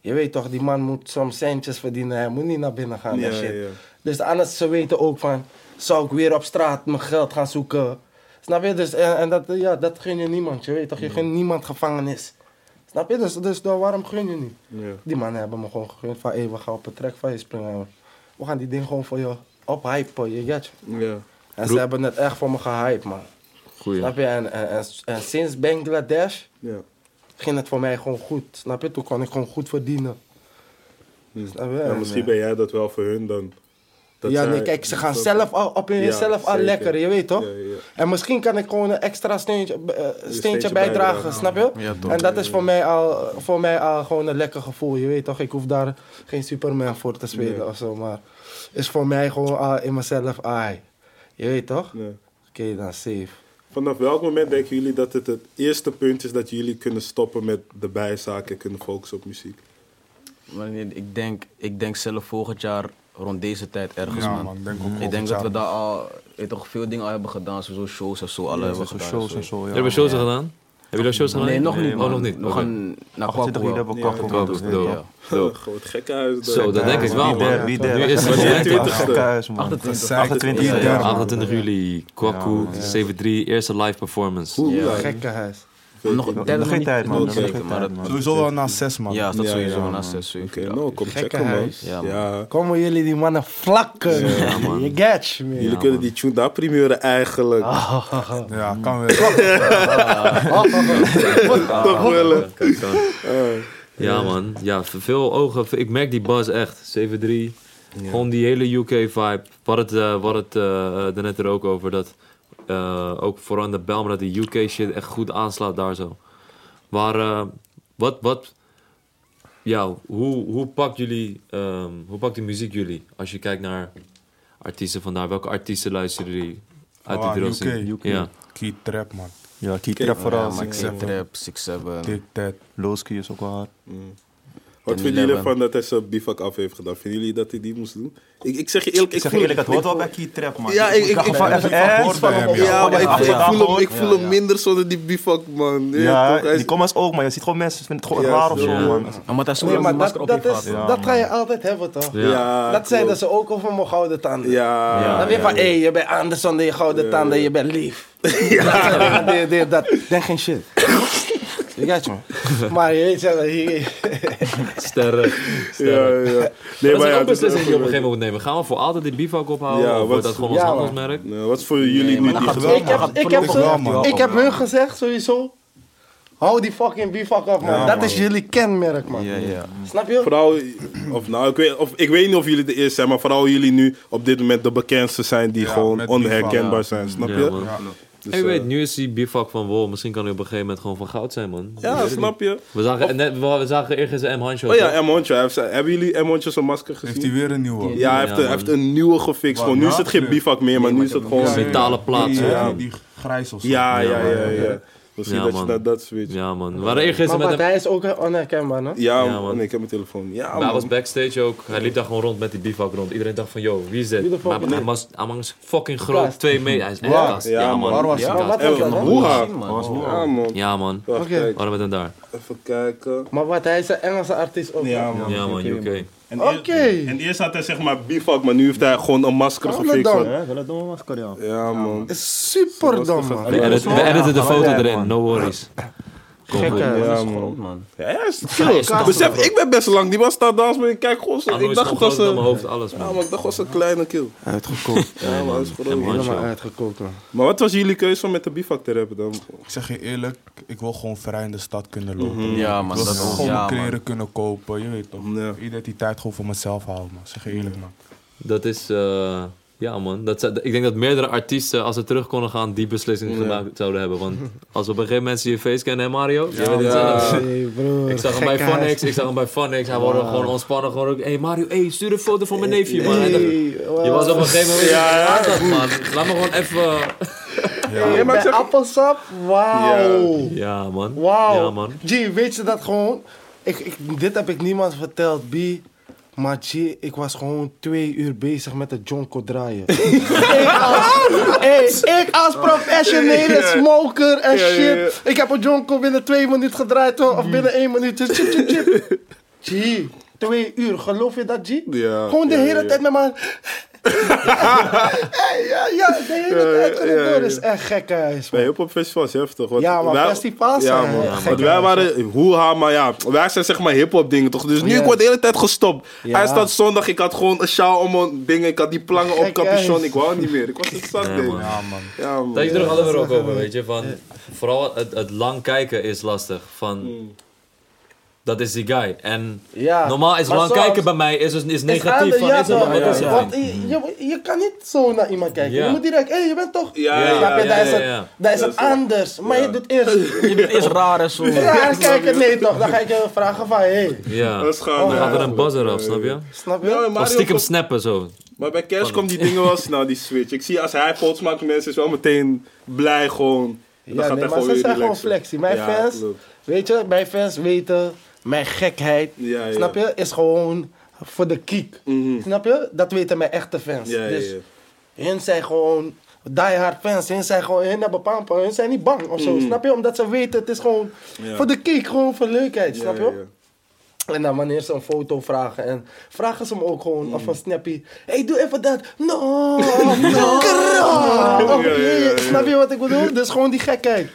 je weet toch, die man moet soms centjes verdienen. Hij moet niet naar binnen gaan en Ja, shit. ja. Dus anders, ze weten ook van, zou ik weer op straat mijn geld gaan zoeken? Snap je? Dus, en, en dat, ja, dat gun je niemand. Je weet toch, je gunt niemand gevangenis. Snap je? Dus, dus dan waarom gun je niet? Ja. Die mannen hebben me gewoon gegund van, hé, we gaan op een trek van je springen. We gaan die ding gewoon voor je ophypen, je get je? Ja. En ze hebben het echt voor me gehyped, man. Goeie. Snap je? En, en, en, en sinds Bangladesh Ja. ging het voor mij gewoon goed. Snap je? Toen kon ik gewoon goed verdienen. Hm. Snap je? Ja, En, misschien eh, ben jij dat wel voor hun dan. Dat ja, zij- nee, kijk, ze gaan dat- zelf al, op Ja, hunzelf al zeker. lekker, je weet toch? Ja, ja. En misschien kan ik gewoon een extra steentje, eh, steentje, steentje bijdragen, bijdragen. snap je? Ja, toch. en dat is voor mij, al, voor mij al gewoon een lekker gevoel, je weet toch? Ik hoef daar geen Superman voor te spelen Ja. of zo, maar is voor mij gewoon al in mezelf, ai. Je weet toch? Ja. Oké, dan safe. Vanaf welk moment denken jullie dat het het eerste punt is dat jullie kunnen stoppen met de bijzaken en kunnen focussen op muziek? Ik denk, ik denk zelf volgend jaar rond deze tijd ergens, Ja, man. man, denk ook Ik denk dat we daar al weet toch, veel dingen al hebben gedaan, sowieso shows en zo, alle hebben Zo gedaan. shows en zo, ja. Hebben shows Ja. gedaan? jullie shows gedaan? Nee, nog niet, Oh, nog niet. We gaan naar 28 juli hebben we Ja, Kwakko. dope, moeten dope. doen, ja. Dope. Gewoon het gekke huis. daar. Zo, dat denk ik wel, Wie der, man. wie Nu der. is het Ja, wanneer? 20 Gekke huis, man. 28. 28 Ja, juli. ja. 28 juli, Kwaku, 7-3, eerste live performance. Oeh, ja. Gekke huis. Nog, Nog derde nog geen tijd, man. Sowieso wel na zes, man. Ja, dat sowieso na man. 6, 7. Oké, nou, kom Gekke checken, man. Ja. Komen jullie die mannen vlakken? man. Je get man. Jullie kunnen die tune daar primeuren eigenlijk. Ja, kan weer. Toch willen. Dan. Ja, man. Ja, veel ogen. Ik merk die buzz echt. 7-3. Gewoon die hele UK-vibe. Wat het, eh wat het eh er net er ook over. Dat eh, ook vooral in de Belm dat die UK-shit echt goed aanslaat daar zo. Maar eh, wat, wat, ja, hoe, hoe pakt jullie, ehm, hoe pakt die muziek jullie? Als je kijkt naar artiesten vandaar. Welke artiesten luisteren jullie uit Oh, die scene? UK. Ja. Key Trap, man. Ja, Key Trap vooral. Ja, maar ik Six zeg Seven. trap, 6, 7. Tic Tat. Lowski is ook wel hard. Wat vinden jullie ervan dat hij zijn bivak af heeft gedaan? Vinden jullie dat hij die moest doen? Ik, ik zeg je eerlijk, ik, Ik zeg voel eerlijk, het hoort ik wel bij Key Trap, man. Ja, ik- ik- ik- van ik- even van hem Ja, maar ik, Ja, voel- ja, ik voel hem, ik voel Ja, hem minder zonder die bivak, man. Ja, Ja, toch? Hij is- die comments ook, maar je ziet gewoon mensen vinden het gewoon Ja, raar of zo, ja. man. Maar masker dat, op dat, heeft is, dat ga je altijd hebben, toch? Ja. Ja, dat zeiden ze ook over mijn gouden tanden. Ja, Dan weer van, hé, je bent anders dan je gouden tanden, je bent lief. Ja. Denk geen shit. Gaat je, man. Maar je weet je, hier... Sterren. Ja, Sterren. ja. Nee, dat is maar ook ja, een beslissing die je op een gegeven moment moet nemen. Gaan we voor altijd die bivak ophouden? Ja, of wat- wordt dat gewoon ons ja, handelsmerk? Wat is voor jullie nu die gaat geweld? Ik heb, ik heb, voorlopig ze- wel, man. ik heb hun gezegd, sowieso. Hou die fucking bivak af, man. Ja, dat man. is jullie kenmerk, man. Ja, ja. Snap je? Vooral, of nou, ik weet, of, ik weet niet of jullie de eerste zijn, maar vooral jullie nu op dit moment de bekendste zijn die Ja, gewoon onherkenbaar bivak. zijn, snap Ja, je? Dus, en eh, weet, nu is die bivak van wow, misschien kan hij op een gegeven moment gewoon van goud zijn, man. Ja, snap je? We zagen, net, we, we zagen eergisteren M. Hancho. Oh ja, M. Zijn- Hebben jullie M. Honcho zijn masker gezien? Heeft hij weer een nieuwe? Ja, hij heeft, Ja, een, hij man. heeft een nieuwe gefixt. Gewoon, nu is het geen bivak meer, maar nu is het gewoon... ja. metalen plaat, Die, zo. ja, die grijs of zo. Ja, ja, Ja, ja. Man. ja. Misschien Ja, dat je man. naar dat switcht. Ja, man. We waren eergisteren Maar met wat, hem. hij is ook onherkenbaar, hè? Ja, man. man. Nee, ik heb mijn telefoon. Ja, Maar hij man. was backstage ook. Hij liep daar gewoon rond met die bivak rond. Iedereen dacht van, yo, wie is dit? Maar hij was, hij was fucking groot, twee meter. Hij is echt. Ja, Ja, man. man. Waar was hij? Hoera. man. Ja, man. Ja, man. Hadden met hem daar. Even kijken. Maar wat, hij is een Engelse artiest ook. Ja, man. Ja, man, UK. En Oké. En eerst had hij zeg maar bivak, maar nu heeft hij gewoon een masker Oh, gefixt. dan. hoor. Ja, wel een domme masker, ja. Ja, man. Is super dom, man. We editen, de foto erin, no worries. Gekke. Ja, Dat is man. groot, man. Ja, hij is kill. Besef, ik ben best lang. Die was daar dans, maar ik kijk gewoon Ik is dacht gewoon het was een... hoofd, alles, Ja, man. maar ik dacht het was een kleine kill. Uitgekookt. Ja, man. hij is groot. Man. Helemaal uitgekookt, man. Maar wat was jullie keuze om met de bivak te rappen dan? Ik zeg je eerlijk, ik wil gewoon vrij in de stad kunnen lopen. Ja, Ik man. wil Dat gewoon ja, man. kleren kunnen kopen, je weet toch. Ja. Identiteit gewoon voor mezelf houden, man. Zeg je eerlijk, man. Dat is, eh, ja man. Dat, ik denk dat meerdere artiesten, als ze terug konden gaan, die beslissing gemaakt zouden hebben. Want als op een gegeven moment zie je face kennen, hè Mario? Hey, broer. Ik zag hem bij. Phonics, ik zag hem bij Phonics. Hij wordt gewoon ontspannen. Gewoon ook, hey Mario, hey, stuur een foto van mijn neefje, man. Hey, wow. Je was op een gegeven moment, ja, ja. man. Laat me gewoon even... Hey, maar zeg- appelsap? Wauw. Ja, man. Wauw. Ja, man. G, weet je dat gewoon? Ik, ik, dit heb ik niemand verteld, B. Maar G, ik was gewoon twee uur bezig met het jonko draaien. ik, als, hey, ik als professionele smoker en Ja, ja, shit. ja. Ik heb een jonko binnen twee minuten gedraaid, hoor, of binnen één minuut. Chip, chip, chip. G, twee uur, geloof je dat, G? Ja, Gewoon de ja, hele ja. tijd met mijn... Hey, ja, ja, de hele Ja, tijd ja, ja, ja, door ja. is echt gekke huis, Bij man. hip-hop festivals heftig. Want Ja, maar wij- festivals ja, man. Want wij waren hoeha, maar ja, wij zijn zeg maar hip-hop dingen toch. Dus nu Ja. ik word de hele tijd gestopt. Ja. Hij staat zondag, ik had gewoon een sjaal om mijn dingen, ik had die plangen op Gek capuchon, ik wou niet meer. Ik was het zat, Nee, man. Ja, man. Ja, man. Dat je terug hadden we er ook dat is over, weet je. Van, vooral het, het lang kijken is lastig. Van, dat is die guy. En Ja, normaal is lang soms- kijken bij mij is, is, is Is negatief. Van, ja, is het toch? wat is het? Want je, je, je kan niet zo naar iemand kijken. Ja. Je moet direct, hé, hey, je bent toch... Ja, Ja, is ja, het, ja. dat is het anders. Maar je doet eerst... Je bent eerst raar en zo. Raar kijken, nee toch? Dan ga ik je vragen van, hé, hey, Ja. Dat is gewoon, Dan ja. gaat er een buzzer af, snap je? snap je? Ja, Of stiekem snappen zo. Maar bij Cash komt die dingen wel snel, die switch. Ik zie als hij posts maakt, mensen is wel meteen blij gewoon. Dan Ja, gaat nee, maar ze zijn gewoon flexie. Mijn Ja, fans, klopt. weet je, mijn fans weten, mijn gekheid, Ja, snap je, is gewoon voor de kiek. Mhm. Snap je? Dat weten mijn echte fans. Dus hun zijn gewoon diehard fans. Hun zijn gewoon, hun hebben pampa, hun zijn niet bang of zo. Snap je? Omdat ze weten, het is gewoon Ja. voor de kick, gewoon voor leukheid, snap je? Ja, ja, En dan wanneer ze een foto vragen en vragen ze hem ook gewoon of een snappy. hey, doe even dat. No, no. Snap je wat ik bedoel? Dus gewoon die gekheid.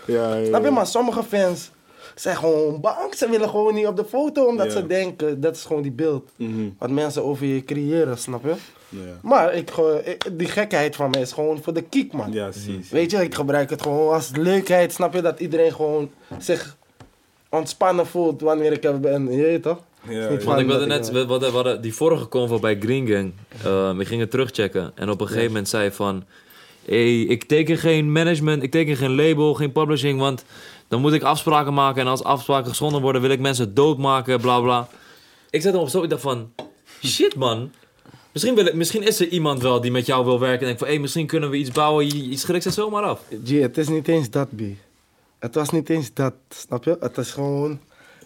Snap je? Maar sommige fans zijn gewoon bang. Ze willen gewoon niet op de foto omdat ze denken, dat is gewoon die beeld. Mhm. Wat mensen over je creëren, snap je? Ja. Maar ik, die gekheid van mij is gewoon voor de kiek, man. Ja, zie, zie. Weet je, ik gebruik het gewoon als leukheid. Snap je dat iedereen gewoon zich ontspannen voelt wanneer ik er ben? Je weet toch? Ja, ja. Want ik wilde net, we, we hadden- we hadden die vorige convo bij Green Gang, eh, we gingen terugchecken. En op een gegeven moment zei hij van, hey, ik teken geen management, ik teken geen label, geen publishing, want dan moet ik afspraken maken. En als afspraken geschonden worden, wil ik mensen doodmaken, bla bla. Ik zette hem op zo, ik dacht van, shit man. Misschien, wil ik, misschien is er iemand wel die met jou wil werken en denkt van, hey, misschien kunnen we iets bouwen, je, je schrikt ze zomaar af. G, het is niet eens dat, B. Het was niet eens dat, snap je? Het is gewoon...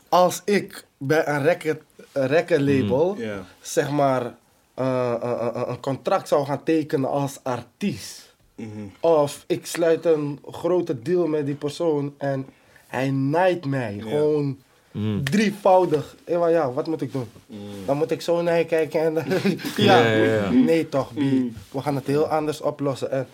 Als ik bij een record, een recordlabel, Ja. zeg maar, eh, eh, eh, een contract zou gaan tekenen als artiest. Mhm. Of ik sluit een grote deal met die persoon en hij naait mij. Gewoon Mhm. drievoudig. Ja, maar ja, wat moet ik doen? Dan moet ik zo naar je kijken en dan... ja, Ja, ja, ja. nee toch, B. We gaan het heel anders oplossen. En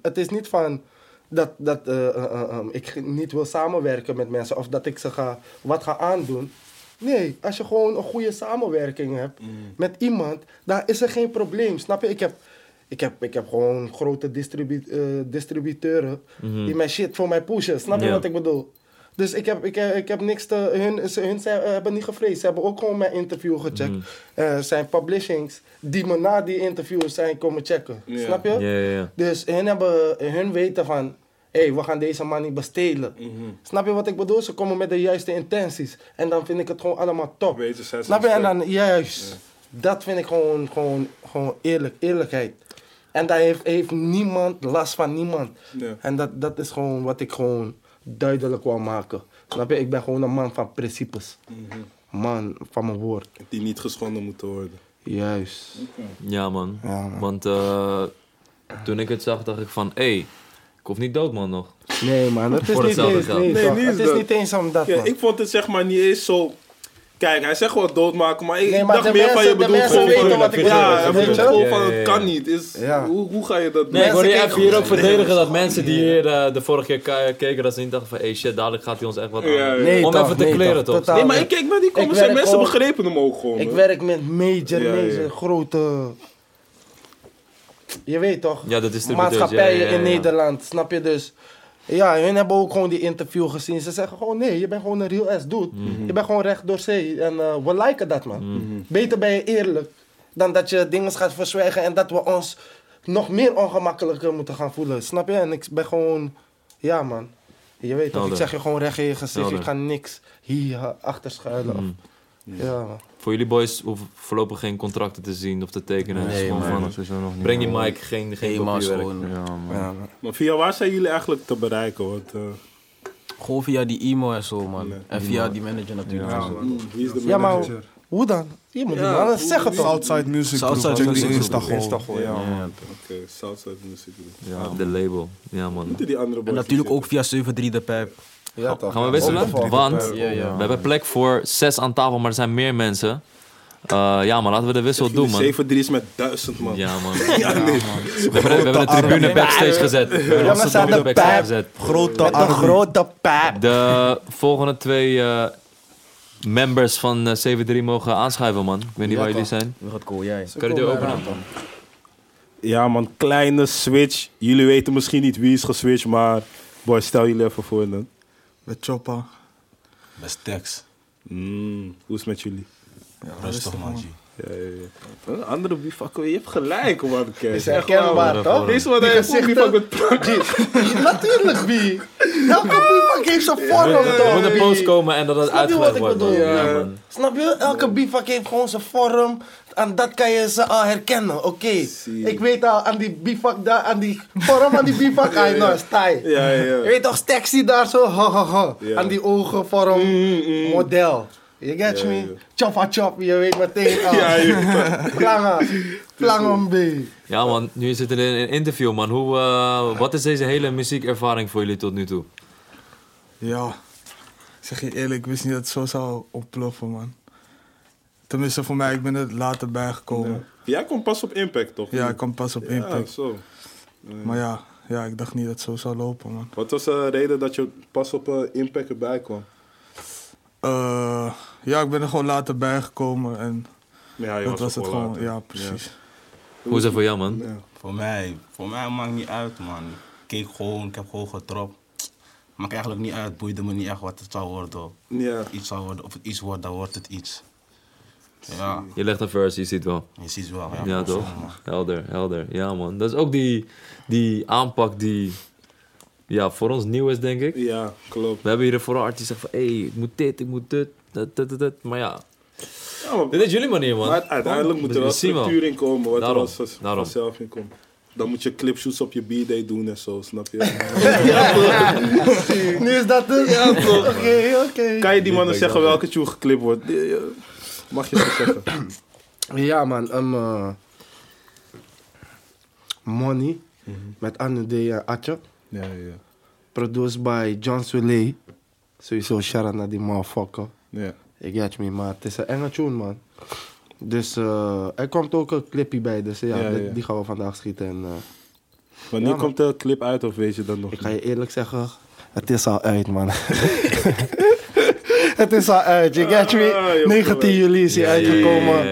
het is niet van dat, dat eh, eh, eh, eh, ik niet wil samenwerken met mensen of dat ik ze ga, wat ga aandoen. Nee, als je gewoon een goede samenwerking hebt met iemand, dan is er geen probleem. Snap je? Ik heb, ik heb, ik heb gewoon grote distribu eh, distributeuren die mijn shit voor mij pushen. Snap je wat ik bedoel? Dus ik heb, ik, heb- ik heb niks te. Hun, ze, hun zijn, eh, hebben niet gevreesd. Ze hebben ook gewoon mijn interview gecheckt. Er zijn publishings die me na die interview zijn komen checken. Snap je? Ja, ja, ja. Dus hun, hebben, hun weten van, hé, hey, we gaan deze man niet bestelen. Mhm. Snap je wat ik bedoel? Ze komen met de juiste intenties. En dan vind ik het gewoon allemaal top. Snap je? En dan, juist. Dat vind ik gewoon, gewoon, gewoon eerlijk, eerlijkheid. En daar heeft, heeft niemand last van niemand. Ja. En dat, dat is gewoon wat ik gewoon duidelijk wou maken. Snap je? Ik ben gewoon een man van principes. Mhm. Man van mijn woord. Die niet geschonden moeten worden. Juist. Ja, man. Ja, man. Want eh, toen ik het zag, dacht ik van, hé, hey, ik hoef niet dood, man, nog. Nee man, het is Voor niet hetzelfde eens, geld. nee, het is dat. niet eens om dat Ja, man. ik vond het zeg maar niet eens zo... Kijk, hij zegt gewoon doodmaken, maar ik Nee, maar dacht de meer van je de bedoelt mensen gewoon weten wat ik Ja, weet je? gewoon van het kan niet. Is, Ja. hoe, hoe ga je dat doen? Nee, ik hoorde je even hier ook verdedigen dat mensen die hier eh, de vorige keer ke- keken, dat ze niet dachten van, hey shit, dadelijk gaat hij ons echt wat aan. Ja, ja. Nee, Om toch, even te nee, kleren, toch? Nee, maar ik keek naar die comments en mensen begrepen hem ook gewoon. Ik werk met major, Ja, ja. major, grote... Je weet toch? Ja, de distributeurs, Maatschappijen ja, ja, ja, in. Nederland, snap je dus? Ja, hun hebben ook gewoon die interview gezien. Ze zeggen gewoon, nee, je bent gewoon een real ass dude. Mhm. Je bent gewoon recht door zee. En eh, we liken dat, man. Beter ben je eerlijk dan dat je dingen gaat verzwijgen en dat we ons nog meer ongemakkelijker moeten gaan voelen. Snap je? En ik ben gewoon, ja, man. Je weet toch, ik zeg je gewoon recht in je gezicht. Helder. Ik ga niks hier achter schuilen. of- Mhm. ja, man. Voor jullie boys hoeven voorlopig geen contracten te zien of te tekenen. Het Nee, man. van, nog niet. breng die mic, geen, geen papierwerk. gewoon. Ja. Ja. Maar via waar zijn jullie eigenlijk te bereiken? Want, eh, Gewoon via die e-mail en zo, man. Nee. En via die manager natuurlijk. zo. wie is de Ja, maar manager? hoe dan? Je moet Ja, zeggen toch? Southside Music Southside Group, check Music Group. Insta gewoon. Ja, man. Ja. Oké, Southside Music Group. Ja, de label. Ja, man. Moeten die andere boys En natuurlijk ook via 73 de pijp. Ja, toch? Gaan we wisselen? Want Ja, ja. we hebben plek voor zes aan tafel, maar er zijn meer mensen. Eh, ja, maar laten we de wissel doen, man. 7 3 is met 1000 man. Ja, man. Ja, nee. We hebben, de- we hebben de tribune backstage gezet. We hebben Ja, onze tribune de backstage pijp. gezet. Grote Met een arm. grote pijp. De volgende twee eh, members van eh, 7-3 mogen aanschuiven, man. Ik weet niet Ja, waar jullie zijn. Wie gaat cool, jij? Kan je de deur openen? Ja man, kleine switch. Jullie weten misschien niet wie is geswitcht, maar boy, stel jullie even voor dan. Met Choppa. Met Dex. Mm, hoe is het met jullie? Rustig man. Ja, ja, ja. Andere bivak, je hebt gelijk man. Kees. Is Echt herkenbaar, toch? Deze wat hij gezichten- bivak met. Natuurlijk, wie? Elke bivak heeft zijn vorm, Er toch? moet een post komen en dat het Snap je wat uitgelegd ik wordt. Ja, Ja. Snap je? Elke bivak heeft gewoon zijn vorm. En dat kan je ze al herkennen. Oké, ik weet al aan die bivak daar, aan die vorm aan die bivak. I know. Ja, ja, Je ja. weet toch, Staxi daar zo, ha, ha, ha. Ja. Aan die ogen, vorm, Mm, mm. model. You get Ja, me? ja. Choppa chop, je weet meteen al. Ja, Plangen, plangen B. Ja man, nu zitten we in een interview man. Hoe, eh, wat is deze hele muziekervaring voor jullie tot nu toe? Ja, zeg je eerlijk, ik wist niet dat het zo zou ontploffen, man. Tenminste voor mij, ik ben er later bijgekomen. Ja. Jij komt pas op impact, toch? Ja, ik kwam pas op Ja, impact. zo. Maar ja, ja, ik dacht niet dat het zo zou lopen, man. Wat was de reden dat je pas op eh, impact erbij kwam? Eh, ja, ik ben er gewoon later bijgekomen en Ja, je dat was het gewoon. later. Ja, precies. Hoe is dat voor jou man? Ja. Voor mij, voor mij maakt niet uit, man. Ik keek gewoon, ik heb gewoon getropt. Maakt eigenlijk niet uit, boeide me niet echt wat het zou worden. Ja. Iets zou worden, of het iets wordt, dan wordt het iets. Ja, Je legt een verse, je ziet wel. je ziet wel. Ja, Ja, toch? man. Helder, helder. Ja, man. Dat is ook die, die aanpak die ja, voor ons nieuw is, denk ik. ja, klopt. We hebben hier vooral artiesten zeggen van... Hé, hey, ik moet dit, ik moet dit, dat, dat, dat, dat. Maar ja, Ja, maar, dit is jullie manier, man. maar uiteindelijk moet er We wel structuur in komen, wat Daarom, er wel daarom. vanzelf in komt. Dan moet je clipshoots op je b-day doen en zo, snap je? Nu is dat het? Ja, toch. Oké, oké. kan je die mannen zeggen welke tune geklipt wordt? Eh, Mag je dat zeggen? Ja, man. Um, eh, Money. Met Anu D en Atje. Ja, ja, Produced by John Soleil. Sowieso shout-out naar die motherfucker. ja. Ik get me, maar het is een enge tune, man. Dus eh, er komt ook een clipje bij, dus ja, Ja, die- ja. die gaan we vandaag schieten. En, eh, Wanneer Ja, komt de clip uit of weet je dat nog? ik ga je eerlijk zeggen, het is al uit, man. het is al uit, je get me? hebt 19 gelijk. juli is hij uitgekomen.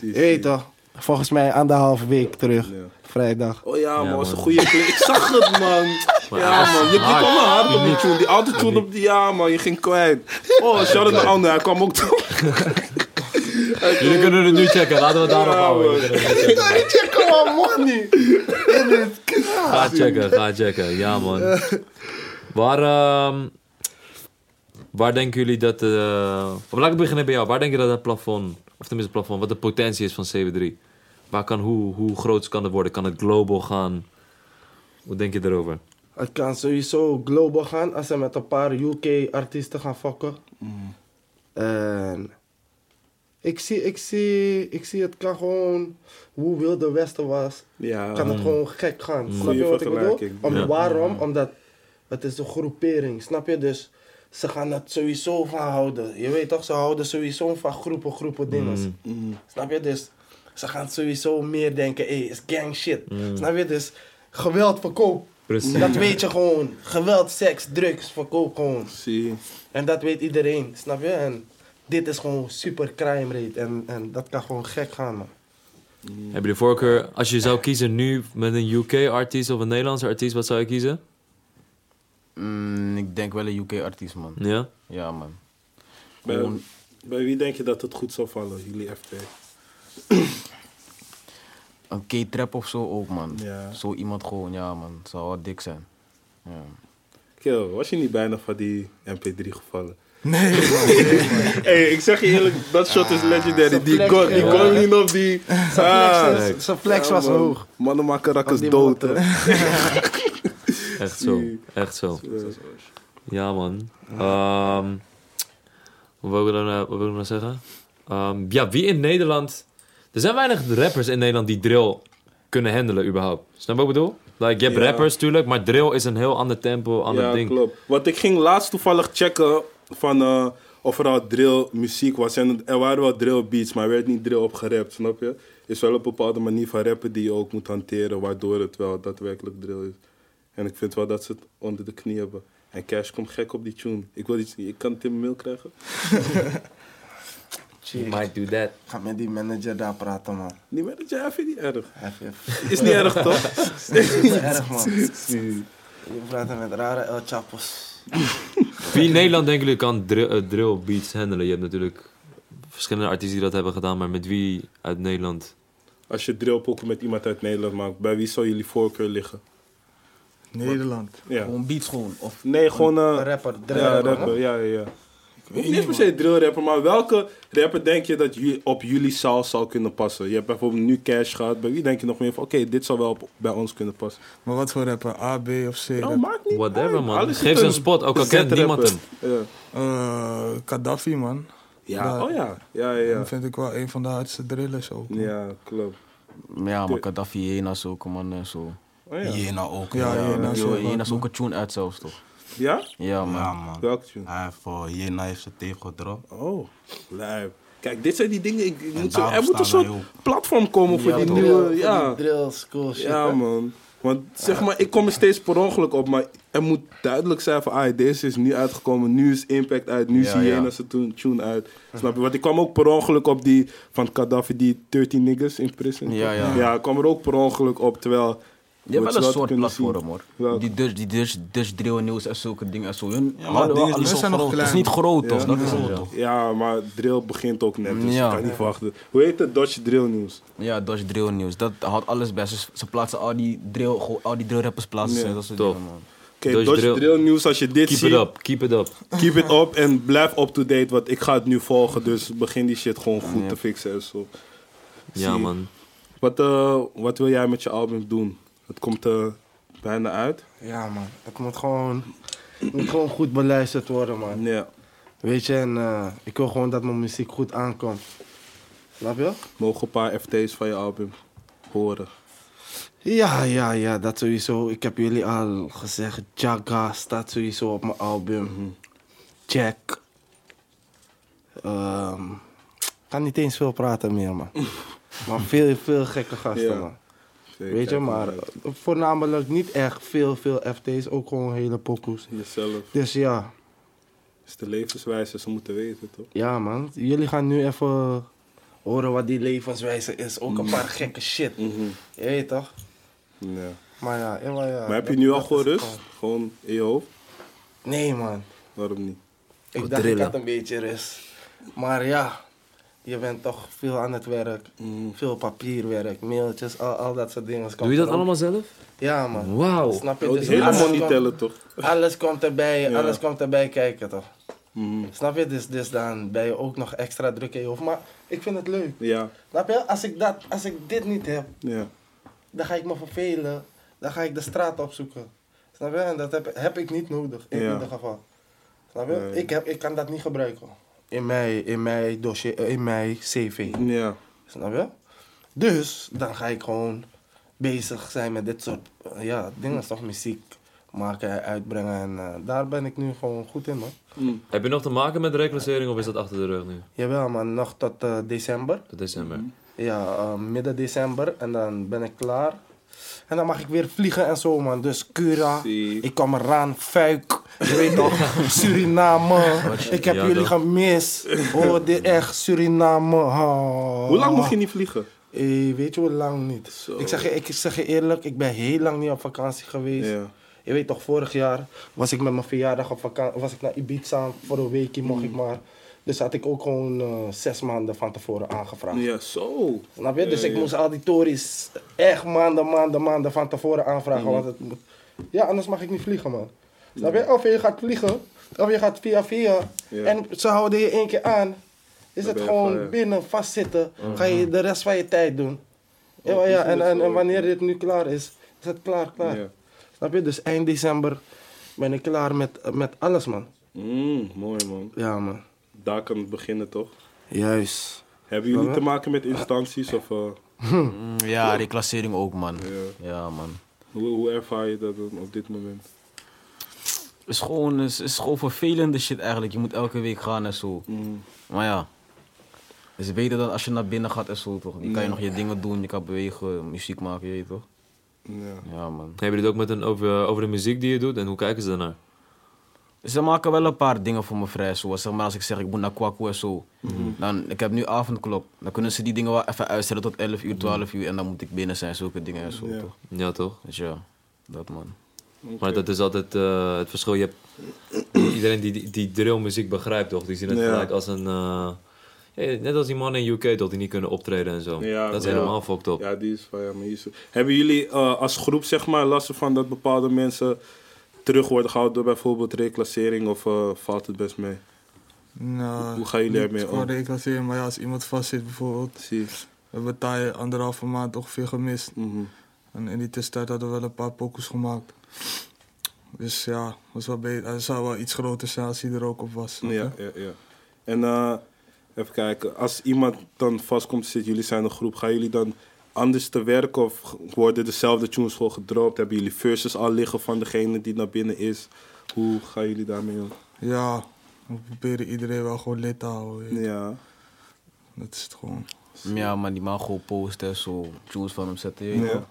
Je weet toch, volgens mij anderhalf week terug, vrijdag. Oh ja, man, was een man. goede clip. Ik zag het, man. Ja, man, je, je kwam hard op die tune. Die autotune op die, ja, man, je ging kwijt. Oh, shout-out naar Anne, hij kwam ook toe. Jullie kunnen het nu checken, laten we het daarop Ja, houden. man. Nu checken. Check on money! Ga checken, ga checken. Ja, man. Waar, ehm, waar denken jullie dat... eh of laat ik beginnen bij jou. Waar denk je dat het plafond, of tenminste het plafond, wat de potentie is van CW3? Waar kan, hoe, hoe groot kan het worden? Kan het global gaan? Hoe denk je erover? Het kan sowieso global gaan als ze met een paar UK-artiesten gaan fokken. En ik zie, ik, zie, ik zie het kan gewoon, hoe Wilde Westen was, Ja, kan het gewoon gek gaan. Snap Goeie je wat ik bedoel? Om, Ja. Waarom? Omdat het is een groepering, snap je? Dus ze gaan het sowieso van houden. Je weet toch, ze houden sowieso van groepen, groepen dingen. Snap je? Dus ze gaan sowieso meer denken, hé, is gang shit. Snap je? Dus geweld verkoop. Precies. Dat weet je gewoon. Geweld, seks, drugs, verkoop gewoon. zie. En dat weet iedereen, snap je? En dit is gewoon super crime rate. En, en dat kan gewoon gek gaan, man. Heb je de voorkeur, als je zou kiezen nu met een UK-artiest of een Nederlandse artiest, wat zou je kiezen? Mm, ik denk wel een UK-artiest, man. Ja? Ja, man. Bij, Gewoon- bij wie denk je dat het goed zou vallen, jullie FT? Een K-trap of zo ook, man. Ja. Zo iemand gewoon, ja, man. Zou wel dik zijn. Ja. Kill, was je niet bijna van die MP3 gevallen? Nee, man. hey, ik zeg je eerlijk, dat shot is legendary. zijn Die gon, die niet op die... Ah, Flex, zijn flex ja, was man. hoog. Mannen maken rakkers dood. Echt zo. Echt zo. Ja, man. Ehm wat wil ik dan, wat wil ik nou zeggen? Ehm, ja, wie in Nederland... Er zijn weinig rappers in Nederland die drill kunnen handelen überhaupt. Snap je wat ik bedoel? Like, je hebt Ja. rappers natuurlijk, maar drill is een heel ander tempo, ander ja, ding. klopt. Want ik ging laatst toevallig checken van eh, of er al drill muziek was. En er waren wel drill beats, maar er werd niet drill op gerapt, snap je? is wel een bepaalde manier van rappen die je ook moet hanteren, waardoor het wel daadwerkelijk drill is. En ik vind wel dat ze het onder de knie hebben. En Cash komt gek op die tune. Ik wil iets, ik kan het in mijn mail krijgen. You might do that. Ga met die manager daar praten, man. Die manager, vind je niet erg. Even, Is niet erg, toch? even. erg, man. Je praat met rare El Chapos. Wie in Nederland denken jullie kan drill, eh, drill beats handelen? Je hebt natuurlijk verschillende artiesten die dat hebben gedaan, maar met wie uit Nederland? Als je drillpokken met iemand uit Nederland maakt, bij wie zou jullie voorkeur liggen? Nederland. Ja. Gewoon beats gewoon. Of Nee, gewoon... eh, Een rapper, drill ja, rapper, rapper, ja, ja, ja. Niet per se drill rapper, maar welke rapper denk je dat op jullie zaal zou kunnen passen? Je hebt bijvoorbeeld nu Cash gehad. Bij wie denk je nog meer van, oké, dit zou wel op- bij ons kunnen passen? Maar wat voor rapper? A, B of C? Nou, maakt niet Whatever, uit. man. Alles Geef ze een spot, ook al kent niemand hem. Ja. Eh, Gaddafi, man. Ja, Daar- oh ja. Ja, ja, ja. Dat vind ik wel een van de hardste drillers ook. Ja, klopt. Ja, maar Gaddafi Jena's ook, man. en Zo. Oh ja. Jena ook. Ja, ja. Jena is Jena ook een tune uit zelfs, toch? Ja? Ja, man. Ja, man. Welke tune? Hij heeft voor Jena heeft zijn tape gedropt. Oh, lijp. Kijk, dit zijn die dingen. Ik, moet zo, er moet een soort platform komen voor Ja, die toch? nieuwe. Ja, Drill, school shit. ja hè? man. Want zeg maar, ik kom er steeds per ongeluk op, maar er moet duidelijk zijn van, ah, deze is nu uitgekomen, nu is Impact uit, nu is Hyena ja. zijn tune, tune uit. Snap je? Want ik kwam ook per ongeluk op die van Gaddafi, die 13 niggas in prison. Ja, ja. Ja, ik kwam er ook per ongeluk op, terwijl... Je hebt wel een soort zien. platform, hoor. Die Dutch, die Dutch, Dutch drill nieuws en zulke dingen en zo. Hun Ja, maar is niet alles- zo zijn nog is niet groot, toch? Ja. Dat is het, ja. toch? Ja, maar drill begint ook net, dus Ja. ik kan niet wachten. Hoe heet het Dodge Drill News? Ja, Dutch drill nieuws. Dat houdt alles bij. Ze, ze plaatsen al die drill, al die drill rappers plaatsen ze. Dat soort Top. dingen, man. Oké, Dodge Dodge Drill- Drill News, als je dit Keep ziet... it up, keep it up. Keep it up en blijf up-to-date, want ik ga het nu volgen. Dus begin die shit gewoon goed Ja. te fixen en zo. Ja, man. Wat, eh, wat wil jij met je album doen? Het komt er bijna uit. Ja, man. Het moet gewoon, het moet gewoon goed beluisterd worden, man. Ja. Weet je, en eh, ik wil gewoon dat mijn muziek goed aankomt. Snap je? Mogen een paar FT's van je album horen. Ja, ja, ja, dat sowieso. Ik heb jullie al gezegd, Jaga staat sowieso op mijn album. Jack. Ehm, ik kan niet eens veel praten meer, man. maar veel, veel gekke gasten, Ja. man. Zeker, Weet je, maar uit. voornamelijk niet echt veel, veel FT's, ook gewoon hele pokoes. Jezelf. Dus ja, is de levenswijze, ze moeten weten, toch? ja man, jullie gaan nu even horen wat die levenswijze is. Ook een paar gekke shit. Mhm. Je weet toch? Ja. Maar ja, ja, maar ja. Maar heb je nu al gewoon rust? gewoon- Gewoon in je hoofd? Nee man, Waarom niet? ik dacht ik had een beetje rust. Maar ja, je bent toch veel aan het werk. Veel papierwerk, mailtjes, al, al dat soort dingen. Doe je dat allemaal zelf? Ja man. Wauw. Snap je? Oh, Dus die hele alles money komt- tellen, toch? Alles komt erbij, Ja. alles komt erbij kijken toch? Mhm. Snap je? Dus, dus dan ben je ook nog extra druk in je hoofd. Maar ik vind het leuk. Ja, Snap je? Als ik, dat, als ik dit niet heb, ja. dan ga ik me vervelen. Dan ga ik de straat opzoeken. Snap je? En dat heb, heb ik niet nodig, in Ja. ieder geval. Snap je? Nee. Ik, heb, ik kan dat niet gebruiken. In mijn, in mijn dossier, eh, in mijn cv. Ja. Snap je? Dus, dan ga ik gewoon bezig zijn met dit soort eh, ja, dingen. Toch muziek maken, uitbrengen. En eh, daar ben ik nu gewoon goed in, man. Mm. Heb je nog te maken met de reclassering of is dat achter de rug nu? Jawel, man. Nog tot eh, december. Tot december. Ja, eh, midden december. En dan ben ik klaar. En dan mag ik weer vliegen en zo, man. Dus Cura, ik kom eraan, Fuik, je weet toch, Suriname. Ik heb Ja, jullie toch? gemist. Oh, dit echt, Suriname. Oh. Hoe lang mocht je niet vliegen? Eh, weet je hoe lang niet? Zo. Ik zeg, je, ik zeg je eerlijk, ik ben heel lang niet op vakantie geweest. Ja. Je weet toch, vorig jaar was ik met mijn verjaardag op vakantie, was ik naar Ibiza voor een weekje, mocht Mm. ik maar. Dus had ik ook gewoon eh, zes maanden van tevoren aangevraagd. Ja, zo. Snap je? Dus Ja, ik ja. moest al die tories echt maanden, maanden, maanden van tevoren aanvragen. Mhm. Want het moet... Ja, anders mag ik niet vliegen, man. Snap je? Of je gaat vliegen, of je gaat via via. Ja. En ze houden je één keer aan. Is Dan het gewoon van, ja. binnen vastzitten. Ga je de rest van je tijd doen. Ja, Oh, ja, is en, en, wanneer dit nu klaar is, is het klaar, klaar. Ja. Snap je? Dus eind december ben ik klaar met, met alles, man. Mm, mooi, man. Ja, man. Daar kan het beginnen, toch? Juist. Hebben jullie Ja. te maken met instanties? Of, eh, Mm, Ja, reclassering ook, man. ja. Ja, man. hoe, hoe ervaar je dat op dit moment? Het is gewoon, is, is gewoon vervelende shit eigenlijk. Je moet elke week gaan en zo. Mm. Maar ja. Het is beter dan als je naar binnen gaat en zo, toch? Dan kan je nog je dingen doen, je kan bewegen, muziek maken, je weet toch? Ja. Ja, man. Hebben jullie het ook met een, over, over de muziek die je doet en hoe kijken ze daarnaar? Ze maken wel een paar dingen voor me vrij. Zoals zeg maar als ik zeg ik moet naar Kwaku en zo. Mhm. Dan, ik heb nu avondklok. Dan kunnen ze die dingen wel even uitstellen tot 11 uur, 12 uur. En dan moet ik binnen zijn, zulke dingen en zo, Ja. toch? Ja, toch? Dus ja, dat man. Maar dat is altijd eh, het verschil. Je hebt iedereen die, die, die drillmuziek begrijpt, toch? Die zien het Ja. gelijk als een... eh, net als die mannen in UK, toch? Die niet kunnen optreden en zo. Ja, dat is ja. helemaal fucked up. Ja, die is van ja, maar hier is- Hebben jullie eh, als groep zeg maar last van dat bepaalde mensen terug worden gehouden door bijvoorbeeld reclassering of eh, valt het best mee? Nou, Hoe gaan jullie ermee om? gewoon reclasseren, maar ja, als iemand vastzit bijvoorbeeld. Zie. We hebben Thai anderhalve maand ongeveer gemist. Mhm. En in die tussentijd hadden we wel een paar pokus gemaakt. Dus ja, was wel beter. Het zou wel iets groter zijn als hij er ook op was. Ja, ja, ja. En eh, Even kijken. Als iemand dan vast komt te zitten, jullie zijn een groep, gaan jullie dan anders te werk of worden dezelfde tunes gewoon gedropt? Hebben jullie verses al liggen van degene die naar binnen is? Hoe gaan jullie daarmee om? Ja, we proberen iedereen wel gewoon lid te houden. Ja. Dat is het gewoon. Ja, maar die man gewoon posten, zo tunes van hem zetten. Ja.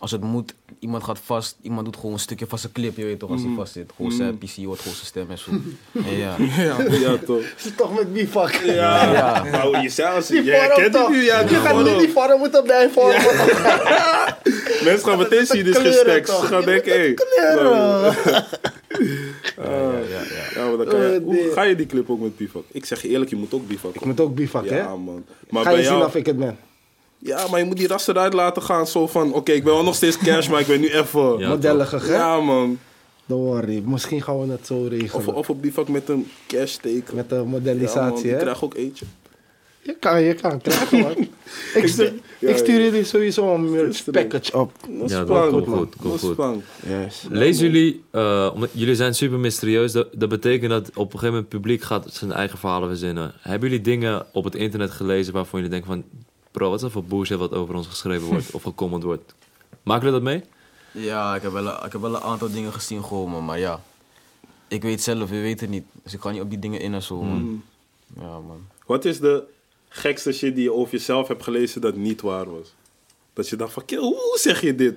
Als het moet, iemand gaat vast, iemand doet gewoon een stukje van zijn clip, je weet toch, als hij vast zit. Gewoon zijn PC hoort gewoon zijn stem en zo. ja. Ja, Ja, toch? Is het toch met bivak? Ja. Ja. Nou, jezelf, jij vorm kent het nu, ja. Je gaat niet die vorm moeten bijvormen. Mensen gaan meteen zien, dit is. Ze gaan Je denken, hé. Ja, ja, ja. Ja, maar dan kan je, Oh, hoe nee. ga je die clip ook met bivak? Ik zeg je eerlijk, je moet ook bivak. Ik moet ook bivak, hè? Ja, man. Maar Ga je zien of ik het ben. Ja, maar je moet die ras eruit laten gaan. Zo van, oké, ik ben wel nog steeds cash, maar ik ben nu even... Ja, Ja, Modellig, hè? man. Don't worry. Misschien gaan we het zo regelen. Of, of op bivak met een cash teken. Met Ja, modelisatie, die hè? krijg ook eentje. Je kan, je kan krijgen, man. ik, stuur, Ja, ik stuur ja. jullie sowieso een package op. Dat is Ja, dat spannend, komt man. goed, komt is goed. Yes. Lezen jullie, eh, omdat jullie zijn super mysterieus, dat, dat betekent dat op een gegeven moment het publiek gaat zijn eigen verhalen verzinnen. Hebben jullie dingen op het internet gelezen waarvan jullie denken van, bro, wat is dat voor bullshit wat over ons geschreven wordt of gecomment wordt? Maken jullie dat mee? Ja, ik heb, wel, een- ik heb wel een aantal dingen gezien gewoon, man, maar ja. Ik weet zelf, je weet het niet. Dus ik ga niet op die dingen in en zo, man. Ja, man. Wat is de gekste shit die je over jezelf hebt gelezen dat niet waar was? Dat je dacht van, kill, hoe zeg je dit?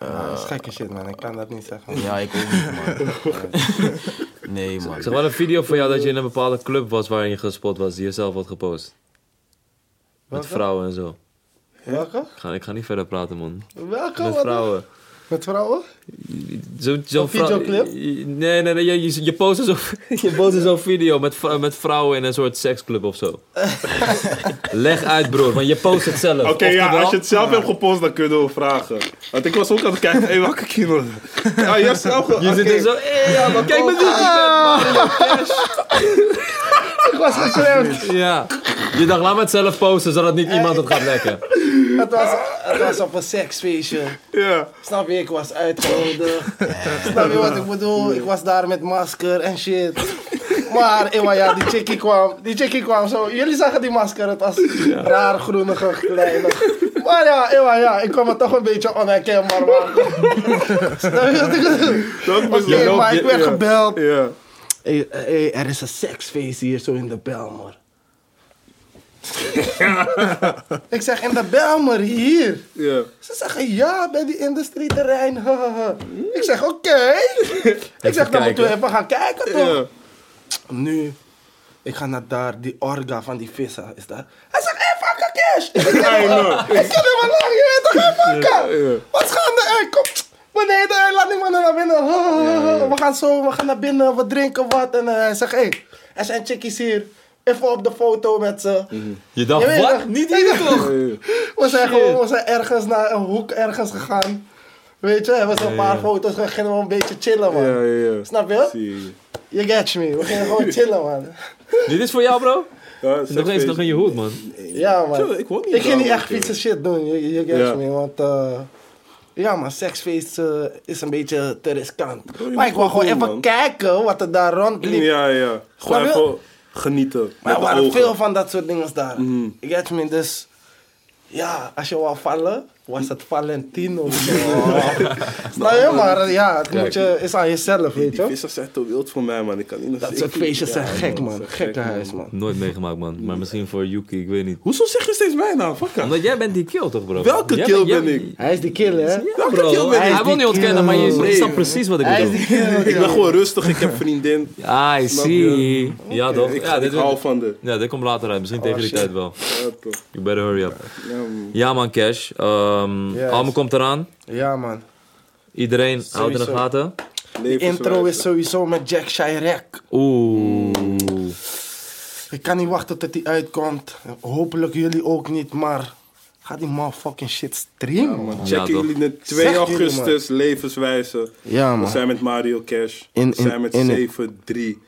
Ja, dat is gekke shit, man. Ik kan dat niet zeggen. Ja, ik ook niet, man. Nee, man. Ik zag wel een video van jou dat je in een bepaalde club was waarin je gespot was, die je zelf had gepost. Met vrouwen en zo. Welke? Ik ga, ik ga niet verder praten, man. Welke? Met vrouwen. Met vrouwen? Zo, zo Een videoclip? Nee, nee, nee. Je, je, je postte zo'n je postte zo'n video met, vrou- met vrouwen in een soort seksclub of zo. Leg uit, broer, want je post het zelf. Oké, ja, als je het zelf hebt gepost, dan kunnen we vragen. Want ik was ook aan het kijken, hé, welke kino? Ja, je hebt zelf Je zit er zo, eh, ja, maar kijk me wie ik ben, Mario Cash. Ik was geklemd. Ja. Je dacht, laat me het zelf posten, zodat niet iemand het gaat lekken. Het was, het was op een seksfeestje. Ja. Snap je? Ik was uitgehouden. Snap je wat ik bedoel? Ik was daar met masker en shit. Maar, Ewa, ja, die chickie kwam. Die chickie kwam zo. Jullie zagen die masker. Het was raar groenige, kleine. Maar ja, Ewa, ja, ik kwam me toch een beetje onherkenbaar maken. Snap je wat ik bedoel? Oké, maar ik werd ja. gebeld. Ja. Hey, hey, er is een seksfeest hier zo in de Belmer. ik zeg in de Belmer hier. Ja. Ze zeggen ja bij die industrieterrein. ik zeg oké. ik zeg dan moeten we even gaan kijken toch. Ja. Nu, ik ga naar daar, die orga van die vissen is daar. Hij zegt, hé, fucking cash! Ik ken I hem al- lang, je weet toch, hé, fucker! Ja. Wat gaande? Hé, kom beneden, laat die mannen naar binnen. We gaan zo, we gaan naar binnen, we drinken wat. En eh, hij zegt, hé, er zijn chickies hier. Even op de foto met ze. Je dacht, Je wat? Niet hier toch? We zijn gewoon, we zijn ergens naar een hoek ergens gegaan. Weet je, hebben ze een paar foto's, we gingen we een beetje chillen, man. Ja, ja, ja. Snap je? Zie je. You get me, we gingen gewoon chillen, man. Dit is voor jou, bro? Ja, Nog eens nog in je hoed, man. Ja, man. Ik woon niet Ik ging niet echt fietsen shit doen, je, je gets Ja. me. Want eh, ja, man, seksfeest eh, is een beetje te riskant. je maar ik wou gewoon gewoon doen, even man. kijken wat er daar rondliep. Ja, ja. Gewoon je? Genieten. Maar er waren ogen. veel van dat soort dingen daar. Je get me, dus ja, als je wou vallen, was het Valentino. Snap je? Maar eh, ja, het moet je, is aan jezelf, weet Die je. vissers zijn te wild voor mij, man. Ik kan niet nog Dat soort feestjes zijn Ja, gek, man. dat is Gekke gek, huis, man. Nooit meegemaakt, man. Maar misschien voor Yuki, ik weet niet. Hoezo zeg je steeds mijn naam? Fuck. Omdat jij bent die kill, toch, bro? Welke Jij kill ben ik? Hij is die killer, hè? Welke Bro, kill ben hij, ik? hij wil niet die ontkennen, maar je, kill. je snapt precies wat ik Hij is bedoel. die. Ik ben gewoon rustig, ik heb vriendin. I Snap see. Ja, toch? Ik, Ja, ik dit, hou van de. ja, dit komt later uit. Misschien tegen die tijd wel. Ja, toch. You better hurry up. Ja, man. Ja, man, Cash. Ehm Yes. Album komt eraan. Ja, man. Iedereen houdt in de gaten. Die intro is sowieso met Jack Chirac. Oeh. Ik kan niet wachten tot die uitkomt. Hopelijk jullie ook niet, maar ga die motherfucking shit streamen, man. Ja, Checken jullie de 2 Zeg jullie, augustus levenswijze. Ja, We man. zijn met Mario Cash. In- We zijn met in- 7-3.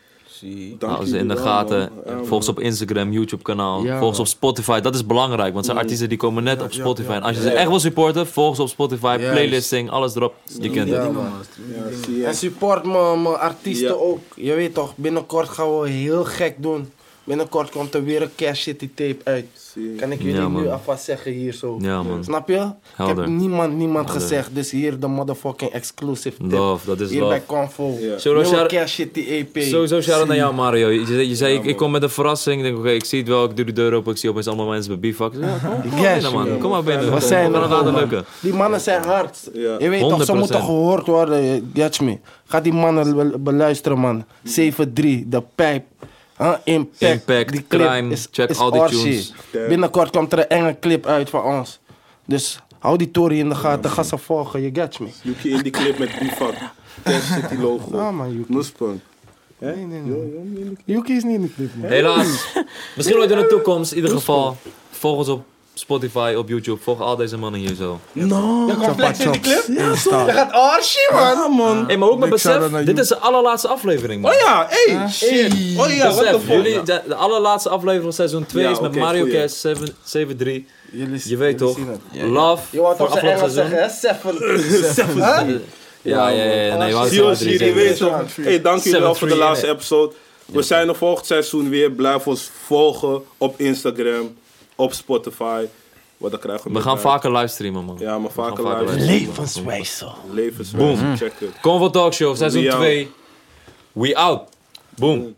Zie. Hou ze in de gaten. man. Man. Volg ze op Instagram, YouTube kanaal. Ja, volg ze op Spotify. Dat is belangrijk. Want zijn artiesten die komen net op Spotify. ja. En als je ze echt wil supporten, volg ze op Spotify. Playlisting, alles erop. Je kent Ja, het. En support mijn mijn artiesten Ja. ook. Je weet toch, binnenkort gaan we heel gek doen. Binnenkort komt er weer een Cash City tape uit. Zie. Kan ik jullie Ja, nu alvast zeggen hier zo. Ja, man. Snap je? Ik heb niemand, niemand Helder. gezegd. Dus hier de motherfucking exclusive tip. Love, dat is hier love. bij Convo. Shout- Cash City EP. Sowieso shout-out naar jou, Mario. Je, je, je zei, Ja, ik, kom met een verrassing. Ik denk, oké, ik zie het wel. Ik doe de deur open. Ik zie opeens allemaal mensen bij bivak. Ja, kom, kom Yes, binnen, man. man. Kom maar binnen. Wat zijn er lukken. Die mannen zijn hard. Je weet toch, ze 100%. moeten gehoord worden. Get me. Ga die mannen be- beluisteren, man. 7-3, de pijp. Huh? Impact. Impact, die clip Crime, is, check is al die orgie. tunes. Binnenkort komt er een enge clip uit van ons. Dus hou die tory in de gaten. Ga ze volgen, je get me. Yuki in die clip met Bivak. Cash City logo. Ja, man, Yuki. Nuspunk. Nee, nee, nee. Yuki is niet in de clip, man. Helaas. Misschien ooit in de toekomst. In ieder geval, volg ons op Spotify, op YouTube. Volg al deze mannen hier zo. No. Je komt flex in die clip? Ja, toch. Je gaat orgie, man. Ja, man. Hey, maar ook met besef, dit is de allerlaatste aflevering, man. Oh ja, hey, shit. Oh ja, wat de Besef, fuck. jullie, de, de allerlaatste aflevering van seizoen 2 Ja, is met oké, Mario goeie. 7 7-3. Jullie, Je weet toch? zien het. Love Je wou voor toch zeggen, hè? Seven. Huh? Ja, ja, ja. ja. Nee, we houden Zie ons 7-3 hier, je zeggen. weet toch. Hey, dank jullie wel voor de 7-3, laatste episode. We zijn er volgend seizoen weer. Blijf ons volgen op Instagram, op Spotify. Wat dan krijgen we We gaan vaker livestreamen, man. Ja, maar vaker vaker luisteren. Levenswijze. Levenswijze, check het. Convo Talk Show, seizoen We out. 2. We out. Boom.